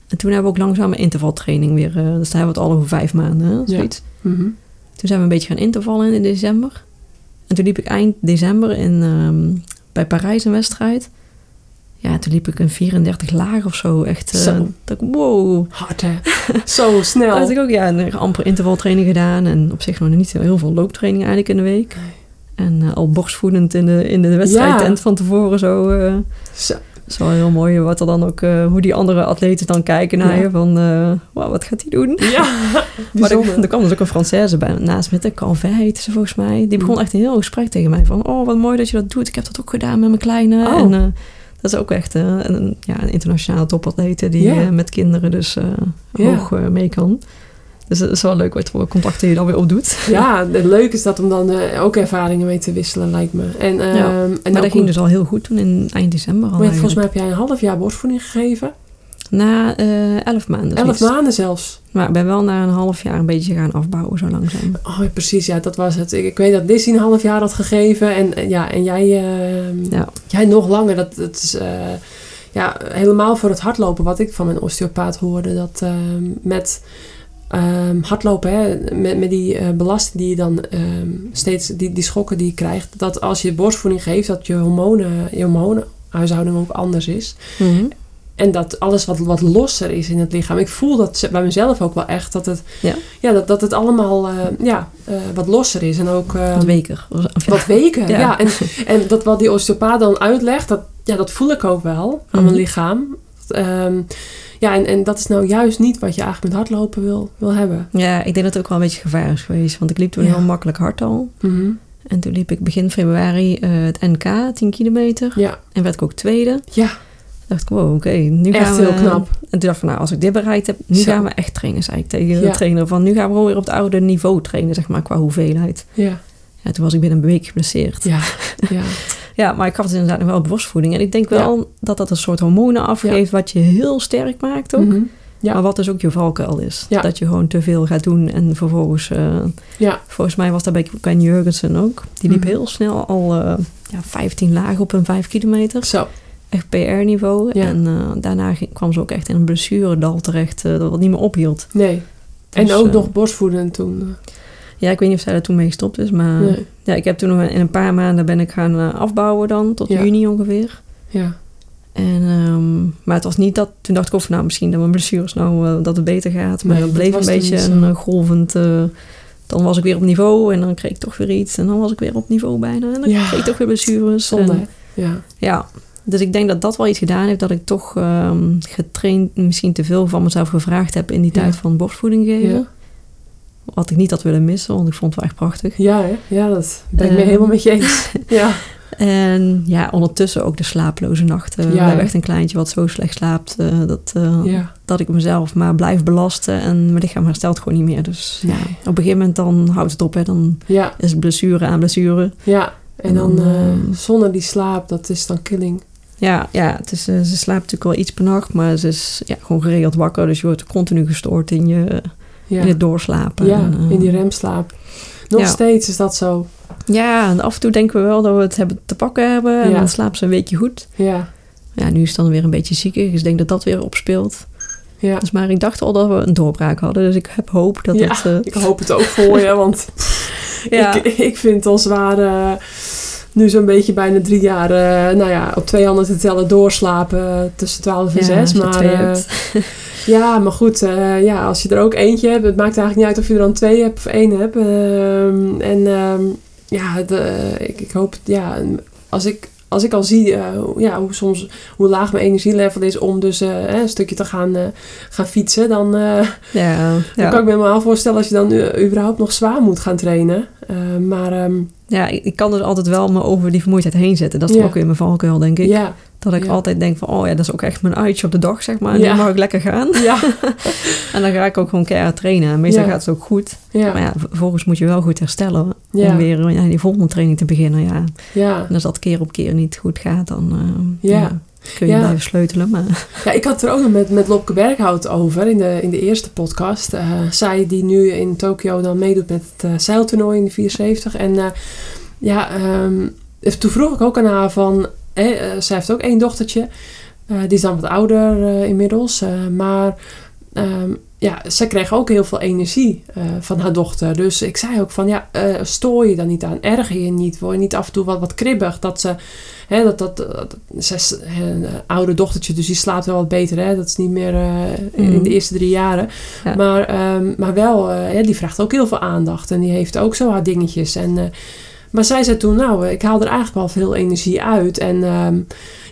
En toen hebben we ook langzaam een intervaltraining weer. eh dus daar hebben we het al over vijf maanden, hè, zoiets. Mhm. Toen zijn we een beetje gaan intervallen in december. En toen liep ik eind december in, ehm, bij Parijs een wedstrijd. Ja, toen liep ik een 34 laag of zo. Echt, eh, Zo. dat wow. Hard hè? Zo snel. Toen had ik ook ja, een amper intervaltraining gedaan. En op zich nog niet heel veel looptraining eigenlijk in de week. En eh, al borstvoedend in de, in de wedstrijdtent van tevoren zo. eh Zo. dat is wel heel mooi wat er dan ook, eh, hoe die andere atleten dan kijken naar Ja. je. Van, wow, wat gaat hij doen? Ja, Maar er, er kwam dus ook een Française bij naast me, de Calvin heette ze volgens mij. Die begon Mm. echt een heel gesprek tegen mij van... Oh, wat mooi dat je dat doet. Ik heb dat ook gedaan met mijn kleine. Oh. En dat is ook echt een, ja, een internationale topatlete die Ja. met kinderen dus hoog mee kan. Dus het is wel leuk wat contacten je dan weer opdoet. Ja, het leuke is dat om dan eh, ook ervaringen mee te wisselen, lijkt me. En, ehm Ja, en maar dat ging dus al heel goed toen in eind december al Maar volgens mij heb jij een half jaar borstvoeding gegeven. Na eh, elf maanden. Elf zoiets. maanden zelfs. Maar ik ben wel na een half jaar een beetje gaan afbouwen zo langzaam. Oh, ja, precies. Ja, dat was het. Ik, ik weet dat Lizzie een half jaar had gegeven. En, en ja, en jij, ehm, Ja. jij nog langer. Dat, dat is eh, ja, helemaal voor het hardlopen. Wat ik van mijn osteopaat hoorde. Dat ehm, met ehm, hardlopen, hè, met, met die eh, belasting die je dan ehm, steeds, die, die schokken die je krijgt. Dat als je borstvoeding geeft, dat je hormonen, je hormonenhuishouding ook anders is. Mhm. En dat alles wat, wat losser is in het lichaam. Ik voel dat bij mezelf ook wel echt. Dat het, Ja. dat, dat het allemaal eh, ja, eh, wat losser is. En ook eh, Wat weker. Ja. wat weken. Ja. Ja. En, en dat wat die osteopaat dan uitlegt, dat, ja, dat voel ik ook wel aan Mhm. mijn lichaam. Ehm, ja, en, en dat is nou juist niet wat je eigenlijk met hardlopen wil, wil hebben. Ja, ik denk dat het ook wel een beetje gevaar is geweest. Want ik liep toen Ja. heel makkelijk hard al. Mhm. En toen liep ik begin februari eh, het NK, 10 kilometer. Ja, En werd ik ook tweede. ja, dacht ik, wow, oké, nu Echt gaan we... heel knap. En toen dacht ik van, nou, als ik dit bereikt heb, nu Zo. gaan we echt trainen, zei ik tegen de Ja. trainer. Van, nu gaan we gewoon weer op het oude niveau trainen, zeg maar, qua hoeveelheid. ja, Ja, toen was ik binnen een week geblesseerd. Ja. ja. ja. maar ik gaf het inderdaad nog wel op borstvoeding. En ik denk wel dat dat een soort hormonen afgeeft, wat je heel sterk maakt ook. Mhm. Ja. Maar wat dus ook je valkuil is. Ja. Dat je gewoon te veel gaat doen en vervolgens... eh, Ja. Volgens mij was dat bij Ken Jurgensen ook. Die liep Mhm. heel snel al eh, ja, 15 lagen op een 5 kilometer. Zo. Echt PR-niveau. Ja. En eh, daarna ging- kwam ze ook echt in een blessuredal terecht. dat het niet meer ophield. Nee. En Dus, ook nog borstvoeden toen. Ja, ik weet niet of zij er toen mee gestopt is. Maar Nee. ja, ik heb toen nog in een paar maanden ben ik gaan eh, afbouwen dan. Tot Ja. juni ongeveer. Ja. En, ehm, maar het was niet dat... Toen dacht ik of nou misschien dat mijn blessures nou eh, dat het beter gaat. Maar Nee, het dat bleef een beetje een eh, golvend... dan was ik weer op niveau en dan kreeg ik toch weer iets. En dan was ik weer op niveau bijna. En dan Ja. kreeg ik toch weer blessures. Zonde. En-? Ja. Ja, dus ik denk dat dat wel iets gedaan heeft dat ik toch ehm, getraind, misschien te veel van mezelf gevraagd heb in die Ja. tijd van borstvoeding geven. Wat ik niet had willen missen, want ik vond het wel echt prachtig. Ja, hè? ja, dat ben ik me Eh. helemaal met je eens. Ja. En ja, ondertussen ook de slaaploze nachten. We Ja, hebben hè? echt een kleintje wat zo slecht slaapt eh, dat, eh, Ja. dat ik mezelf maar blijf belasten en mijn lichaam herstelt gewoon niet meer. Dus ja, op een gegeven moment dan houdt het op. Hè. Dan Ja. is het blessure aan blessure. Ja. En En dan dan, eh, zonder die slaap, dat is dan killing. Ja, ja het is, ze slaapt natuurlijk wel iets per nacht, maar ze is ja, gewoon geregeld wakker. Dus je wordt continu gestoord in, je, Ja. in het doorslapen. Ja, En, eh, in die remslaap. Nog ja. steeds is dat zo. Ja, en af en toe denken we wel dat we het hebben te pakken hebben. En dan slaapt ze een weekje goed. Ja, Ja, nu is het dan weer een beetje ziekig. Dus ik denk dat dat weer opspeelt. ja. Dus, maar ik dacht al dat we een doorbraak hadden. Dus ik heb hoop dat ja, het... eh, ik hoop het ook voor je, want ja, ik, ik vind het al zwaar eh, nu zo'n beetje bijna drie jaar, eh, nou ja, op twee handen te tellen doorslapen tussen 12 en ja, 6. als je Maar, eh, ja, maar goed, eh, ja, als je er ook eentje hebt, het maakt eigenlijk niet uit of je er dan twee hebt of één hebt. Ehm, en ehm, ja, de, ik, ik hoop, ja, als ik, als ik al zie ja, hoe, soms, hoe laag mijn energielevel is om dus een stukje te gaan, gaan fietsen, dan, Ja, dan ja. kan ik me helemaal voorstellen als je dan überhaupt nog zwaar moet gaan trainen. Maar ehm, ja, ik, kan dus altijd wel me over die vermoeidheid heen zetten. Dat is Ja. ook weer mijn valkuil, denk ik. ja, Dat ik Ja. altijd denk van, oh ja, dat is ook echt mijn uitje op de dag, zeg maar. Ja. Nu mag ik lekker gaan. ja, En dan ga ik ook gewoon keihard trainen. En meestal gaat het ook goed. Maar ja, vervolgens moet je wel goed herstellen. Om weer ja, die volgende training te beginnen. Ja. ja. En als dat keer op keer niet goed gaat, dan eh, Ja. Kun je Ja. blijven sleutelen. Maar Ja, ik had het er ook nog met, met Lopke Berghout over in de, in de eerste podcast. Eh, zij die nu in Tokio dan meedoet met het eh, zeiltoernooi in de 74. En eh, ja, ehm, toen vroeg ik ook aan haar van... eh, zij heeft ook één dochtertje. Die is dan wat ouder inmiddels. maar ehm, ja, zij kreeg ook heel veel energie van haar dochter. Dus ik zei ook van, ja, eh, stoor je dan niet aan? Erger je niet? Word je niet af en toe wat, wat kribbig? Dat ze, hè, dat, dat, dat zes, een oude dochtertje, dus die slaapt wel wat beter. Hè? Dat is niet meer eh, in Mhm. de eerste drie jaren. Ja. Maar, ehm, maar wel, eh, die vraagt ook heel veel aandacht. En die heeft ook zo haar dingetjes. En, eh, maar zij zei toen, nou, eh, ik haal er eigenlijk wel veel energie uit. En ehm,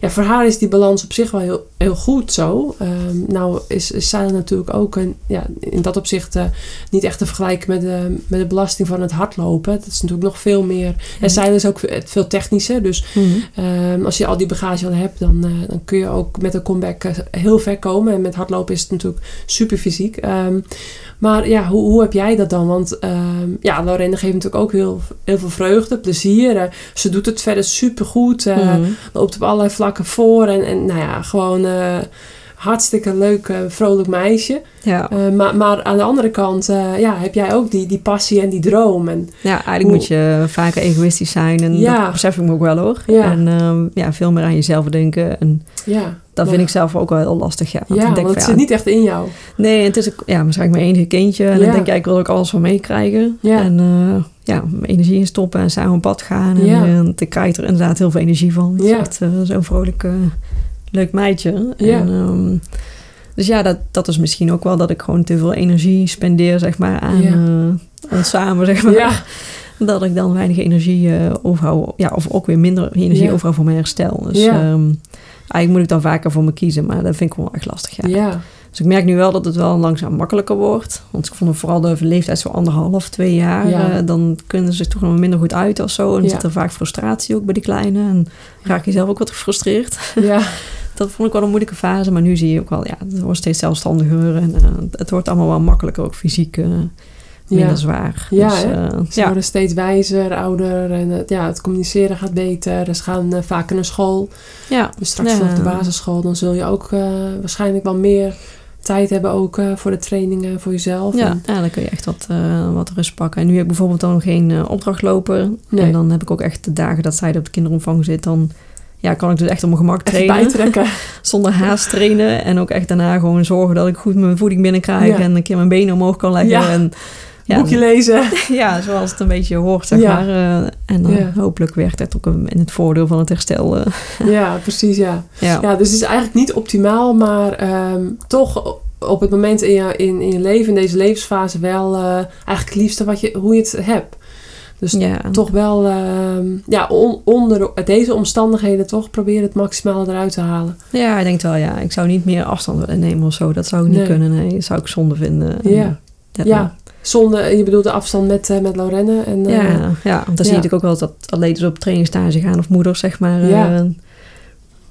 ja, voor haar is die balans op zich wel heel, heel goed zo. Ehm, nou is, is zij natuurlijk ook een, ja, in dat opzicht eh, niet echt te vergelijken met de, met de belasting van het hardlopen. Dat is natuurlijk nog veel meer. En zij is ook veel technischer. Dus Mhm. Ehm, als je al die bagage al hebt, dan, eh, dan kun je ook met een comeback heel ver komen. En met hardlopen is het natuurlijk super fysiek. Maar ja, hoe, hoe heb jij dat dan? Want ehm, ja, Lorena geeft natuurlijk ook heel, heel veel vreugde, plezier. Eh, ze doet het verder super goed. Mhm. Loopt op allerlei vlakken voor. En, en nou ja, gewoon eh, hartstikke leuk, eh, vrolijk meisje. Ja. Eh, maar, maar aan de andere kant eh, ja, heb jij ook die, die passie en die droom. En, ja, eigenlijk Hoe- moet je vaker egoïstisch zijn. En Ja. dat besef ik me ook wel hoor. Ja. En ehm, ja, veel meer aan jezelf denken. En ja, dat vind ik zelf ook wel heel lastig. Ja, Ja, ik want denk het zit niet echt in jou. Nee, het is ook, ja, waarschijnlijk mijn enige kindje. En Ja. dan denk ik, ik wil ook alles van meekrijgen. En ja, mijn energie in stoppen en samen op pad gaan. En eh, ik krijg er inderdaad heel veel energie van. Het is echt zo'n vrolijk, eh, leuk meidje. Ja. En, ehm, dus ja, dat, dat is misschien ook wel dat ik gewoon te veel energie spendeer, zeg maar, aan Ja. eh, ons samen, zeg maar. Ja, Dat ik dan weinig energie eh overhoud. Ja, of ook weer minder energie Ja. overhoud voor mijn herstel. Dus ehm, eigenlijk moet ik dan vaker voor me kiezen. Maar dat vind ik wel echt lastig, ja. Dus ik merk nu wel dat het wel langzaam makkelijker wordt. Want ik vond vooral de leeftijd zo anderhalf, twee jaar. Ja. eh, dan kunnen ze zich toch nog minder goed uit of zo. En Ja. zit er vaak frustratie ook bij die kleine. En raak je zelf ook wat gefrustreerd. ja. Dat vond ik wel een moeilijke fase. Maar nu zie je ook wel, ja, het wordt steeds zelfstandiger. En eh, het wordt allemaal wel makkelijker, ook fysiek eh, minder Ja. zwaar. Ja, dus, eh, Ze ja. worden steeds wijzer, ouder en het, ja, het communiceren gaat beter. Ze gaan vaker naar school. ja. Dus straks vanaf de basisschool, dan zul je ook waarschijnlijk wel meer tijd hebben ook voor de trainingen voor jezelf. Ja, En- ja, dan kun je echt wat, eh, wat rust pakken. En nu heb ik bijvoorbeeld dan geen eh, opdrachtloper. Nee. En dan heb ik ook echt de dagen dat zij op de kinderopvang zit. Dan ja, kan ik dus echt op mijn gemak trainen. bijtrekken. Zonder haast trainen. En ook echt daarna gewoon zorgen dat ik goed mijn voeding binnenkrijg. Ja. En een keer mijn benen omhoog kan leggen. Ja. En, ja, Boekje lezen. ja, zoals het een beetje hoort, zeg maar. Eh, en dan hopelijk werkt het ook in het voordeel van het herstel. eh. ja, precies, ja. ja. Ja, dus het is eigenlijk niet optimaal, maar ehm, toch op het moment in je, in, in je leven, in deze levensfase, wel eh, eigenlijk het liefste wat je, hoe je het hebt. Dus ja. toch wel, ehm, ja, on- onder deze omstandigheden toch proberen het maximale eruit te halen. ja, ik denk wel, ja. Ik zou niet meer afstand willen nemen of zo. Dat zou ik niet kunnen, nee. Dat zou ik zonde vinden. Ja. Ja. Ja, zonder, je bedoelt de afstand met, eh, met Lorenne. En, eh, Ja, ja, want dan zie je ja. natuurlijk ook wel dat atleten op trainingstage gaan of moeders, zeg maar. Ja. eh,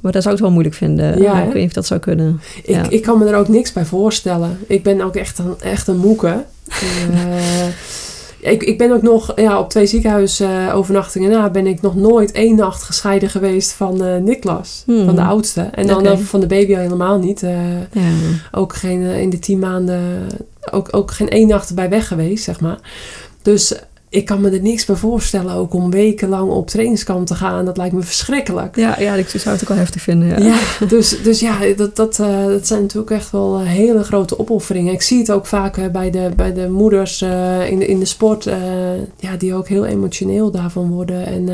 maar dat zou ik wel moeilijk vinden. Ja, ik weet niet of dat zou kunnen. ik, ja. ik kan me er ook niks bij voorstellen. Ik ben ook echt een, echt een moeke. Eh, ik, ik ben ook nog ja, op twee ziekenhuisovernachtingen na ben ik nog nooit één nacht gescheiden geweest van eh Niklas, Hmm. van de oudste. En dan van de baby al helemaal niet. Eh, Ja. ook geen, eh, in de tien maanden, ook, ook geen één nacht erbij weg geweest, zeg maar. Dus ik kan me er niks bij voorstellen ook om wekenlang op trainingskamp te gaan. Dat lijkt me verschrikkelijk. Ja, ja, ik zou het ook wel heftig vinden. Ja. Ja, dus, dus ja, dat, dat, eh, dat zijn natuurlijk echt wel eh, hele grote opofferingen. Ik zie het ook vaak bij, de, bij de moeders eh, in, de, in de sport, ja, die ook heel emotioneel daarvan worden. En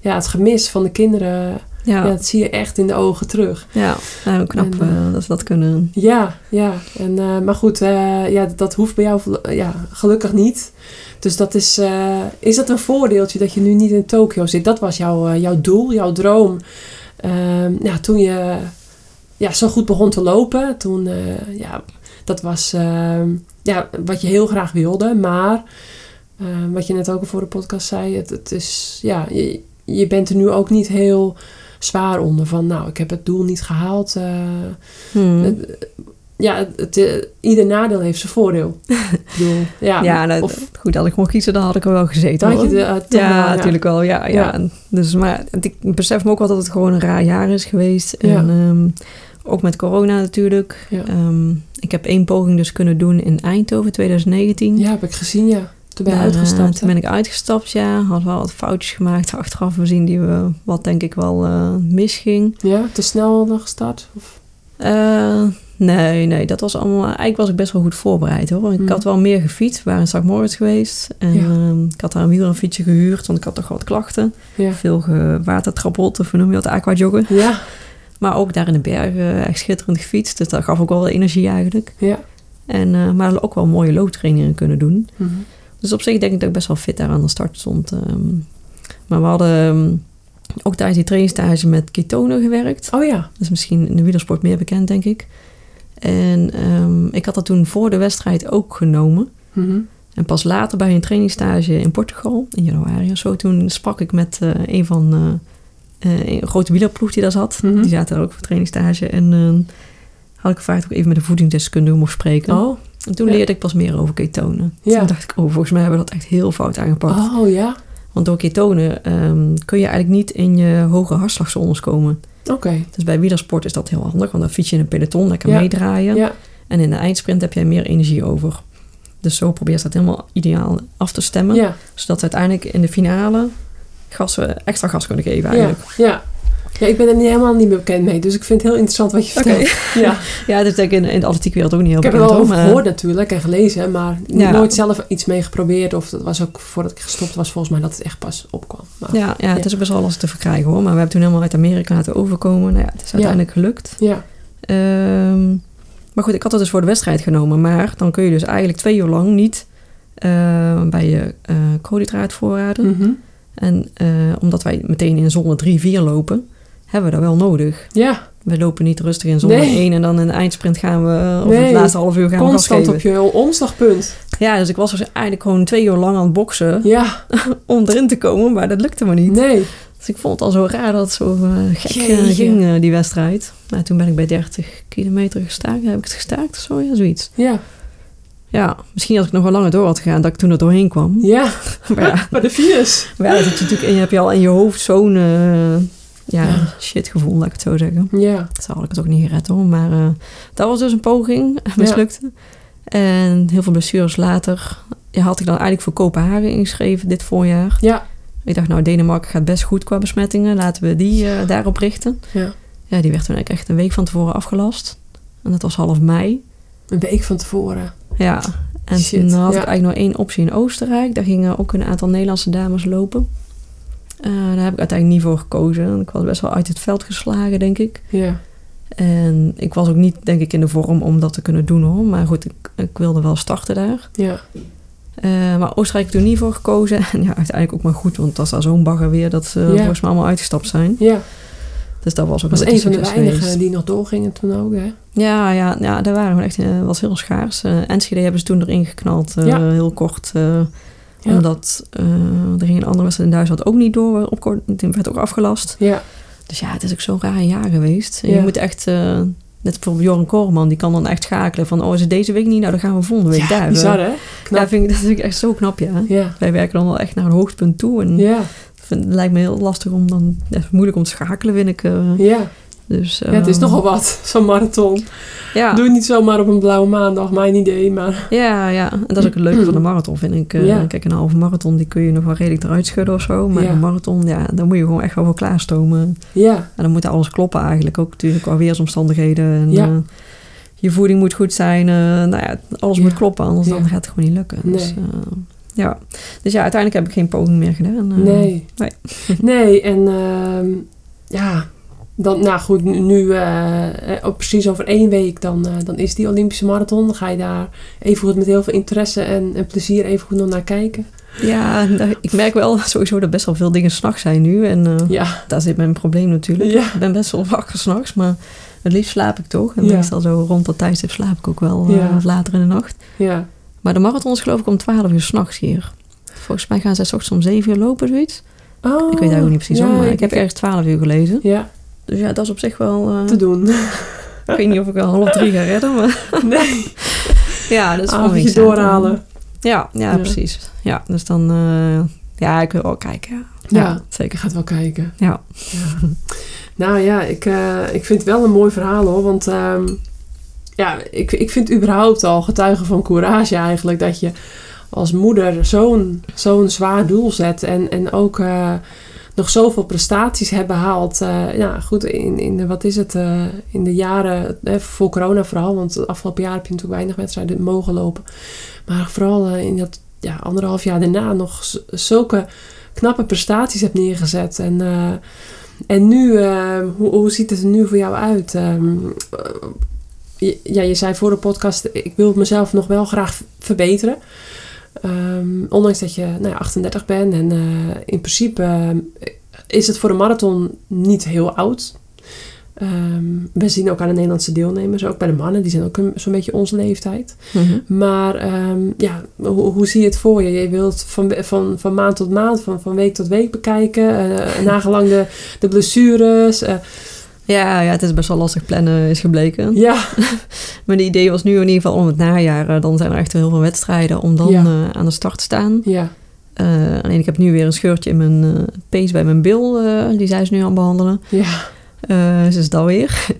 ja, het gemis van de kinderen, ja. Ja, dat zie je echt in de ogen terug. ja. Nou, knap En, dat ze dat kunnen. Ja, ja. En, maar goed, ja, dat hoeft bij jou ja, gelukkig niet. Dus dat is, eh, is dat een voordeeltje dat je nu niet in Tokio zit? Dat was jouw, eh, jouw doel, jouw droom. Ehm, ja, toen je ja, zo goed begon te lopen, toen, eh, ja, dat was ehm, ja, wat je heel graag wilde. Maar ehm, wat je net ook al voor de podcast zei, het, het is, ja, je, je bent er nu ook niet heel zwaar onder van, nou, ik heb het doel niet gehaald. eh, Hmm. het- ja, het, het, eh, ieder nadeel heeft zijn voordeel. ik bedoel, ja, ja, nou, of goed, had ik mocht kiezen, dan had ik er wel gezeten. had je de, toch ja, wel, natuurlijk wel. Ja, ja. Ja. Dus, maar ik besef me ook wel dat het gewoon een raar jaar is geweest. Ja. En ehm, ook met corona natuurlijk. Ja. Ehm, ik heb één poging dus kunnen doen in Eindhoven 2019. Ja, heb ik gezien, ja. Toen ben je Eh, uitgestapt. Toen ben ik uitgestapt, ja. Had wel wat foutjes gemaakt achteraf gezien die we, wat denk ik wel eh, misging. Ja, te snel dan gestart? Of? Nee, nee, dat was allemaal... Eigenlijk was ik best wel goed voorbereid hoor. Ik Mhm. had wel meer gefietst. We waren in St. Moritz geweest. En Ja. ehm, ik had daar een wielrenfietsje gehuurd, want ik had toch wat klachten. Ja. Veel gewatertrappeld, of noem je dat, aquajoggen. Ja, Maar ook daar in de bergen echt schitterend gefietst. Dus dat gaf ook wel energie eigenlijk. ja. En, eh, maar ook wel mooie looptrainingen kunnen doen. Mhm. Dus op zich denk ik dat ik best wel fit daar aan de start stond. ehm. maar we hadden ehm, ook tijdens die trainingstage met ketonen gewerkt. Oh ja. Dat is misschien in de wielersport meer bekend, denk ik. En ehm, ik had dat toen voor de wedstrijd ook genomen. Mhm. En pas later bij een trainingstage in Portugal, in januari of zo, toen sprak ik met eh, een van eh, een grote wielerploeg die daar zat. Mhm. Die zaten daar ook voor trainingstage. En eh, had ik gevraagd of ik even met een voedingsdeskundige mocht spreken. Oh. En toen Ja. leerde ik pas meer over ketonen. Ja. Toen dacht ik, oh, volgens mij hebben we dat echt heel fout aangepakt. Oh ja. Want door ketonen ehm, kun je eigenlijk niet in je hoge hartslagzones komen. Oké. Dus bij wielersport is dat heel handig, want dan fiets je in een peloton, lekker Ja. meedraaien. Ja. En in de eindsprint heb jij meer energie over. Dus zo probeer je dat helemaal ideaal af te stemmen. Ja. Zodat we uiteindelijk in de finale gas, eh, extra gas kunnen geven eigenlijk. Ja. Ja, ik ben er niet helemaal niet meer bekend mee. Dus ik vind het heel interessant wat je vertelt. Ja. Ja, dat is denk ik in, in de atletiekwereld ook niet heel Ik heb er bekend wel over maar- gehoord natuurlijk en gelezen. Maar Ja. nooit zelf iets mee geprobeerd. Of dat was ook voordat ik gestopt was volgens mij dat het echt pas opkwam. Maar, Ja, ja, het is best wel lastig te verkrijgen hoor. Maar we hebben toen helemaal uit Amerika laten overkomen. Nou ja, het is uiteindelijk gelukt. ja. Ehm, maar goed, ik had het dus voor de wedstrijd genomen. Maar dan kun je dus eigenlijk twee uur lang niet eh, bij je eh koolhydraatvoorraden. Mhm. En eh, omdat wij meteen in zone 3, 4 lopen, hebben we dat wel nodig. Ja, We lopen niet rustig in zone Nee. 1 en dan in de eindsprint gaan we, of Nee. het laatste half uur gaan we gas constant op je omslagpunt. Ja, dus ik was dus eigenlijk gewoon twee uur lang aan het boksen Ja, om erin te komen, maar dat lukte me niet. nee. Dus ik vond het al zo raar dat het zo eh, gek eh, ging, eh, die wedstrijd. Nou, toen ben ik bij 30 kilometer gestaakt. Heb ik het gestaakt of zo? Ja, zoiets. Ja, Ja, misschien als ik nog wel langer door had gegaan, dat ik toen er doorheen kwam. ja. Maar ja, Maar de virus. maar ja dat je natuurlijk, en je hebt je al in je hoofd zo'n ja, Ja. shit gevoel, laat ik het zo zeggen. Ja, Zo had ik het ook niet gered hoor. Maar eh, dat was dus een poging, mislukte. En heel veel blessures later ja, had ik dan eigenlijk voor Kopenhagen ingeschreven dit voorjaar. ja, Ik dacht, nou, Denemarken gaat best goed qua besmettingen. Laten we die eh, daarop richten. ja. Ja, die werd toen eigenlijk echt een week van tevoren afgelast. En dat was half mei. Een week van tevoren. Ja, en Shit, toen had ja. ik eigenlijk nog één optie in Oostenrijk. Daar gingen ook een aantal Nederlandse dames lopen. Eh, daar heb ik uiteindelijk niet voor gekozen. Ik was best wel uit het veld geslagen, denk ik. Ja, En ik was ook niet, denk ik, in de vorm om dat te kunnen doen hoor. Maar goed, ik, ik wilde wel starten daar. ja, Eh, maar Oostenrijk heb ik toen niet voor gekozen. En ja, uiteindelijk ook maar goed, want het was daar zo'n bagger weer dat ze Ja. volgens mij allemaal uitgestapt zijn. ja. Dus dat was ook was een van de weinigen die nog doorgingen toen ook, hè? Ja, ja, ja, daar waren we echt, eh, was heel schaars. Eh Enschede hebben ze toen erin geknald, eh, Ja. heel kort. Ja. Omdat eh, er ging een andere wedstrijd in Duitsland ook niet door. Op, werd ook afgelast. Ja, Dus ja, het is ook zo'n raar jaar geweest. En je moet echt, eh, net bijvoorbeeld Joran Korman, die kan dan echt schakelen van... oh, is het deze week niet? Nou, dan gaan we volgende week ja daar. bizar, hè? Knap. Ja, vind ik, dat vind ik echt zo knap, ja. Ja, Wij werken dan wel echt naar een hoogtepunt toe. En ja, het lijkt me heel lastig om dan... Ja, moeilijk om te schakelen, vind ik. eh. ja. Dus, ja, het is eh, nogal wat, zo'n marathon. Ja, Doe het niet zomaar op een blauwe maandag, mijn idee, maar... ja, ja, en dat is ook het leuke van de marathon, vind ik. Eh, Ja. Kijk, een halve marathon, die kun je nog wel redelijk eruit schudden of zo. Maar Ja. een marathon, ja, daar moet je gewoon echt wel voor klaarstomen. Ja, En dan moet alles kloppen eigenlijk. Ook natuurlijk qua weersomstandigheden. En, Ja. eh, je voeding moet goed zijn. eh, nou ja, alles moet kloppen, anders dan gaat het gewoon niet lukken. Nee. Dus, ja. dus ja, uiteindelijk heb ik geen poging meer gedaan. nee. nee. Nee, en ehm, ja, dan, nou goed, nu, ook precies over één week, dan, eh, dan is die Olympische marathon. Dan ga je daar even goed met heel veel interesse en, en plezier even goed nog naar kijken. Ja, nou, ik merk wel sowieso dat best wel veel dingen s'nachts zijn nu. En Ja, daar zit mijn probleem natuurlijk. Ja. Ik ben best wel wakker s'nachts, maar het liefst slaap ik toch. En Ja. meestal zo rond dat tijdstip slaap ik ook wel wat later in de nacht. ja, Maar de marathon is geloof ik om 12 uur s'nachts hier. Volgens mij gaan zij 's ochtends om 7 uur lopen, zoiets. Oh, Ik weet eigenlijk niet precies ja, hoe, maar ik heb ergens 12 uur gelezen. Ja, Dus ja, dat is op zich wel... eh, te doen. ik weet niet of ik wel half drie ga redden, maar Nee, ja, gewoon avondje niks aan te doorhalen. Ja, ja, Ja. precies. Ja, dus dan... eh, ja, ik wil wel kijken. Ja, Je zeker. gaat wel kijken. Ja. Ja. nou ja, ik, eh, ik vind het wel een mooi verhaal hoor. Want ehm, ja, ik, ik vind überhaupt al getuigen van courage eigenlijk. Dat je als moeder zo'n zo'n zwaar doel zet. En, en ook nog zoveel prestaties hebben behaald. Eh, ja, goed, in, in de, wat is het, eh, in de jaren, eh, voor corona vooral. Want het afgelopen jaar heb je natuurlijk weinig wedstrijden mogen lopen. Maar vooral in dat ja, anderhalf jaar daarna nog zulke knappe prestaties hebt neergezet. En, en nu, hoe, hoe ziet het er nu voor jou uit? Ehm, eh, ja, je zei voor de podcast, ik wil mezelf nog wel graag verbeteren. Ehm, ondanks dat je nou ja, 38 bent en eh, in principe eh, is het voor een marathon niet heel oud. Ehm, we zien ook aan de Nederlandse deelnemers, ook bij de mannen, die zijn ook een- zo'n beetje onze leeftijd. Mhm. Maar ehm, ja, hoe, hoe zie je het voor je? Je wilt van, van, van maand tot maand, van, van week tot week bekijken, eh nagelang de, de blessures. Ja, ja, het is best wel lastig plannen, is gebleken. ja, Maar de idee was nu in ieder geval om het najaar. eh, Dan zijn er echt heel veel wedstrijden om dan Ja. eh, aan de start te staan. ja, Eh, alleen ik heb nu weer een scheurtje in mijn eh pees bij mijn bil. die zijn ze nu aan het behandelen. ja, dus alweer.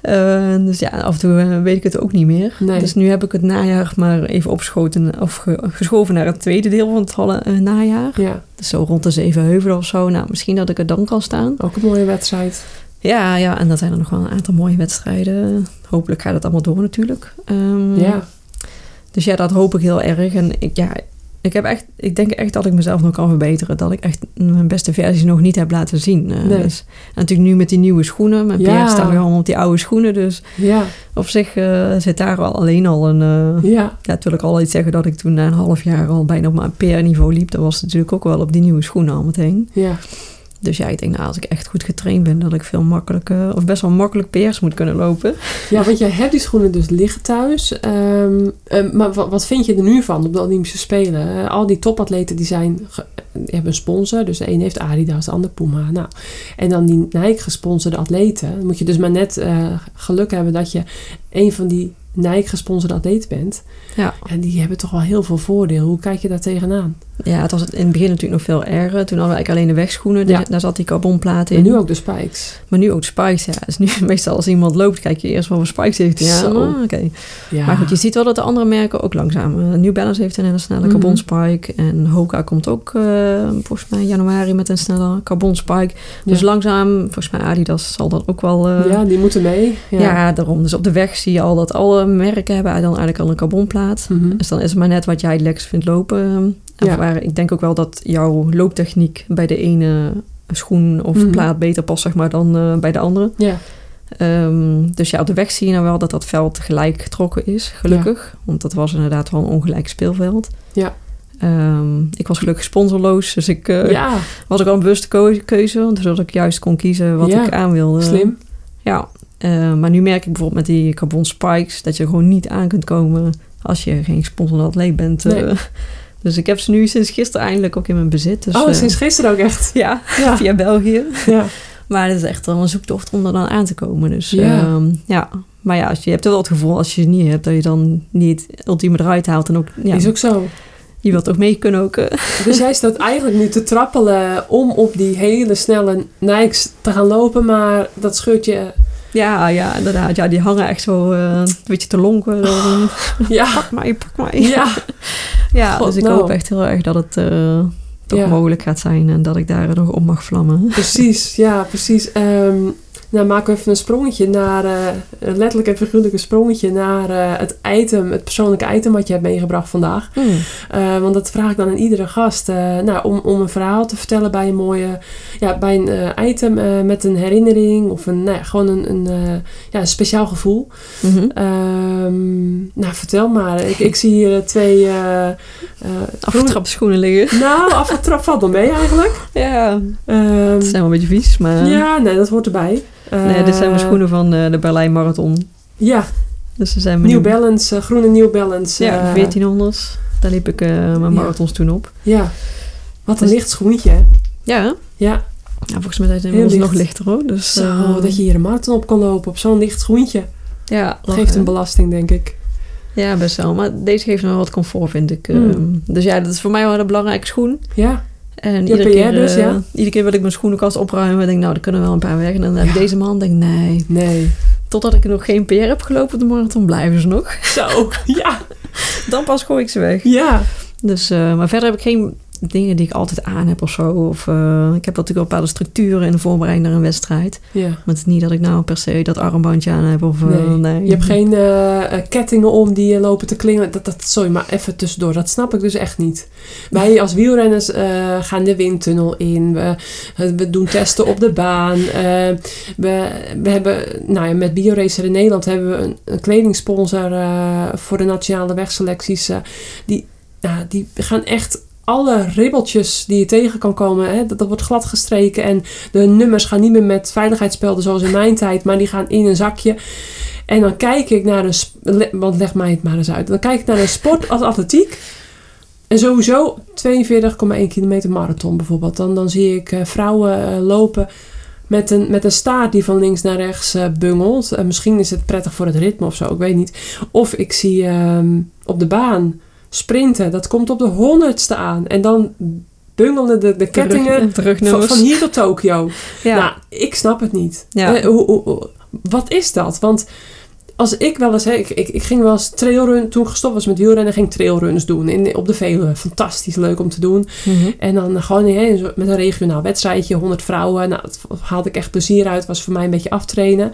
Eh, dus ja, af en toe weet ik het ook niet meer. Nee. Dus nu heb ik het najaar maar even opgeschoten of ge- geschoven naar het tweede deel van het najaar. ja. Dus zo rond de zeven heuvelen of zo. Nou, misschien dat ik er dan kan staan. Ook een mooie wedstrijd. Ja, ja, en dan zijn er nog wel een aantal mooie wedstrijden. Hopelijk gaat het allemaal door natuurlijk. Ehm, Ja, Dus ja, dat hoop ik heel erg. En ik, ja, ik, heb echt, ik denk echt dat ik mezelf nog kan verbeteren. Dat ik echt mijn beste versie nog niet heb laten zien. Eh, Nee. dus, en natuurlijk nu met die nieuwe schoenen. Mijn Ja. Pierre staat weer allemaal op die oude schoenen. Dus ja, op zich eh, zit daar al alleen al een... eh, ja, ja, toen ik al iets zeggen dat ik toen na een half jaar al bijna op mijn PR-niveau liep. Dat was natuurlijk ook wel op die nieuwe schoenen al meteen. ja. Dus ja, ik denk nou, als ik echt goed getraind ben, dat ik veel makkelijker, of best wel makkelijk PR's moet kunnen lopen. Ja, want jij hebt die schoenen dus liggen thuis. Ehm, eh, maar wat, wat vind je er nu van op de Olympische Spelen? Eh, al die topatleten die zijn, die hebben een sponsor. Dus de een heeft Adidas, de ander Puma. Nou, en dan die Nike gesponsorde atleten. Dan moet je dus maar net eh, geluk hebben dat je een van die Nike gesponsorde atleten bent. Ja. En die hebben toch wel heel veel voordeel. Hoe kijk je daar tegenaan? Ja, het was in het begin natuurlijk nog veel erger. Toen hadden we eigenlijk alleen de wegschoenen, Ja. daar, zat die carbonplaat in. En nu ook de spikes. Maar nu ook de spikes, ja. Dus nu meestal als iemand loopt, kijk je eerst wel voor spikes heeft hij. Zo. Ah, oké. Ja. Maar goed, je ziet wel dat de andere merken ook langzaam. eh, New Balance heeft een hele snelle Mhm. carbon spike. En Hoka komt ook eh, volgens mij in januari met een snelle carbon spike. Dus Ja. langzaam, volgens mij Adidas zal dat ook wel... eh, ja, die moeten mee. Ja. ja. daarom. Dus op de weg zie je al dat alle merken hebben dan eigenlijk al een carbonplaat. Mhm. Dus dan is het maar net wat jij het lekkerst vindt lopen. Ja. waar, ik denk ook wel dat jouw looptechniek bij de ene schoen of Mhm. plaat beter past zeg maar, dan eh, bij de andere. Ja. Ehm, dus ja, op de weg zie je nou wel dat dat veld gelijk getrokken is, gelukkig. Want dat was inderdaad wel een ongelijk speelveld. Ja. Ehm, ik was gelukkig sponsorloos, dus ik eh, ja, was ook al een bewuste keuze. Zodat ik juist kon kiezen wat Ja, ik aan wilde. slim. Ja, eh, maar nu merk ik bijvoorbeeld met die carbon spikes... dat je er gewoon niet aan kunt komen als je geen gesponsorde atleet bent. eh. Nee. Dus ik heb ze nu sinds gisteren eindelijk ook in mijn bezit. Dus, oh, eh, sinds gisteren ook echt. Ja, Ja. via België. ja. Maar het is echt wel een zoektocht om er dan aan te komen. Dus Ja. ja, ja. Maar ja, als je, hebt wel het gevoel als je ze niet hebt... dat je dan niet het ultieme eruit haalt. En ook, ja, Is ook zo. je wilt toch mee kunnen ook. eh. Dus jij staat eigenlijk nu te trappelen om op die hele snelle Nikes te gaan lopen, maar dat scheurt je. Ja, ja, inderdaad. Ja, die hangen echt zo eh, een beetje te lonken. Ja, pak mij, pak mij. ja, Ja, God, dus ik nou. hoop echt heel erg dat het eh, toch Ja. mogelijk gaat zijn en dat ik daar nog op mag vlammen. precies. Ja, precies. Ehm, nou, maken we even een sprongetje naar, een letterlijk en figuurlijk een sprongetje naar eh, het item, het persoonlijke item wat je hebt meegebracht vandaag. Eh, want dat vraag ik dan aan iedere gast. nou, om, om een verhaal te vertellen bij een mooie, ja, bij een item met een herinnering of een, nou ja, gewoon een, een, ja, een speciaal gevoel. Mhm. Ehm, nou, vertel maar. Ik, ik zie hier twee. eh eh, groene- Afgetrapte schoenen liggen. Nou, afgetrapt valt wel mee eigenlijk. Ja, Ehm, het zijn wel een beetje vies, maar... ja, nee, dat hoort erbij. Nee, dit zijn mijn Eh, schoenen van eh, de Berlijn Marathon. Ja, Dus ze zijn mijn New Balance, eh, groene New Balance. Ja, eh, 1400. Daar liep ik mijn Ja. marathons toen op. Ja, wat een Dus- licht schoentje. hè? Ja, hè? Ja, ja volgens mij zijn ze nog licht. lichter hoor. Dus, zo, dat je hier een marathon op kan lopen op zo'n licht schoentje. ja, Geeft lachen. een belasting, denk ik. Ja, best wel. Maar deze geeft nog wel wat comfort, vind ik. Mm. Ehm, Dus ja, dat is voor mij wel een belangrijke schoen. Ja, En Ja, iedere, keer, dus, eh, ja. iedere keer wil ik mijn schoenenkast opruimen. denk ik, nou, er kunnen wel een paar weg. En dan heb ik Ja. deze man, denk nee. nee. Totdat ik nog geen PR heb gelopen op de marathon, blijven ze nog. Zo, ja, Dan pas gooi ik ze weg. ja. Dus, eh, maar verder heb ik geen dingen die ik altijd aan heb of zo. Of, eh, ik heb natuurlijk wel bepaalde structuren in de voorbereiding naar een wedstrijd. Ja. Maar het is niet dat ik nou per se dat armbandje aan heb. Of, eh, Nee. nee. Je hebt geen eh, kettingen om die lopen te klingen. Dat, dat, sorry, maar even tussendoor. Dat snap ik dus echt niet. Wij als wielrenners gaan de windtunnel in. We, we doen testen op de baan. We, we hebben, nou ja, met BioRacer in Nederland hebben we een, een kledingsponsor voor de nationale wegselecties. die, ja, die gaan echt alle ribbeltjes die je tegen kan komen, hè, dat, dat wordt glad gestreken. En de nummers gaan niet meer met veiligheidsspelden zoals in mijn tijd, maar die gaan in een zakje. En dan kijk ik naar een, want leg mij het maar eens uit. Dan kijk ik naar een sport als atletiek. En sowieso 42,1 kilometer marathon bijvoorbeeld. Dan, dan zie ik eh, vrouwen eh, lopen met een, met een staart die van links naar rechts eh, bungelt. En misschien is het prettig voor het ritme of zo, ik weet niet. Of ik zie ehm, op de baan sprinten. Dat komt op de honderdste aan. En dan bungelen de, de kettingen van, terugnummers. van hier tot Tokio. ja. Nou, ik snap het niet. Ja. Eh, hoe, hoe- hoe- wat is dat? Want als ik wel eens, hè, ik, ik, ik ging wel eens trailrun, toen ik gestopt was met wielrennen, ging ik trailruns doen in, op de Veluwe. Fantastisch leuk om te doen. Mhm. En dan gewoon hè, met een regionaal wedstrijdje, 100 vrouwen. Nou, dat haalde ik echt plezier uit, was voor mij een beetje aftrainen.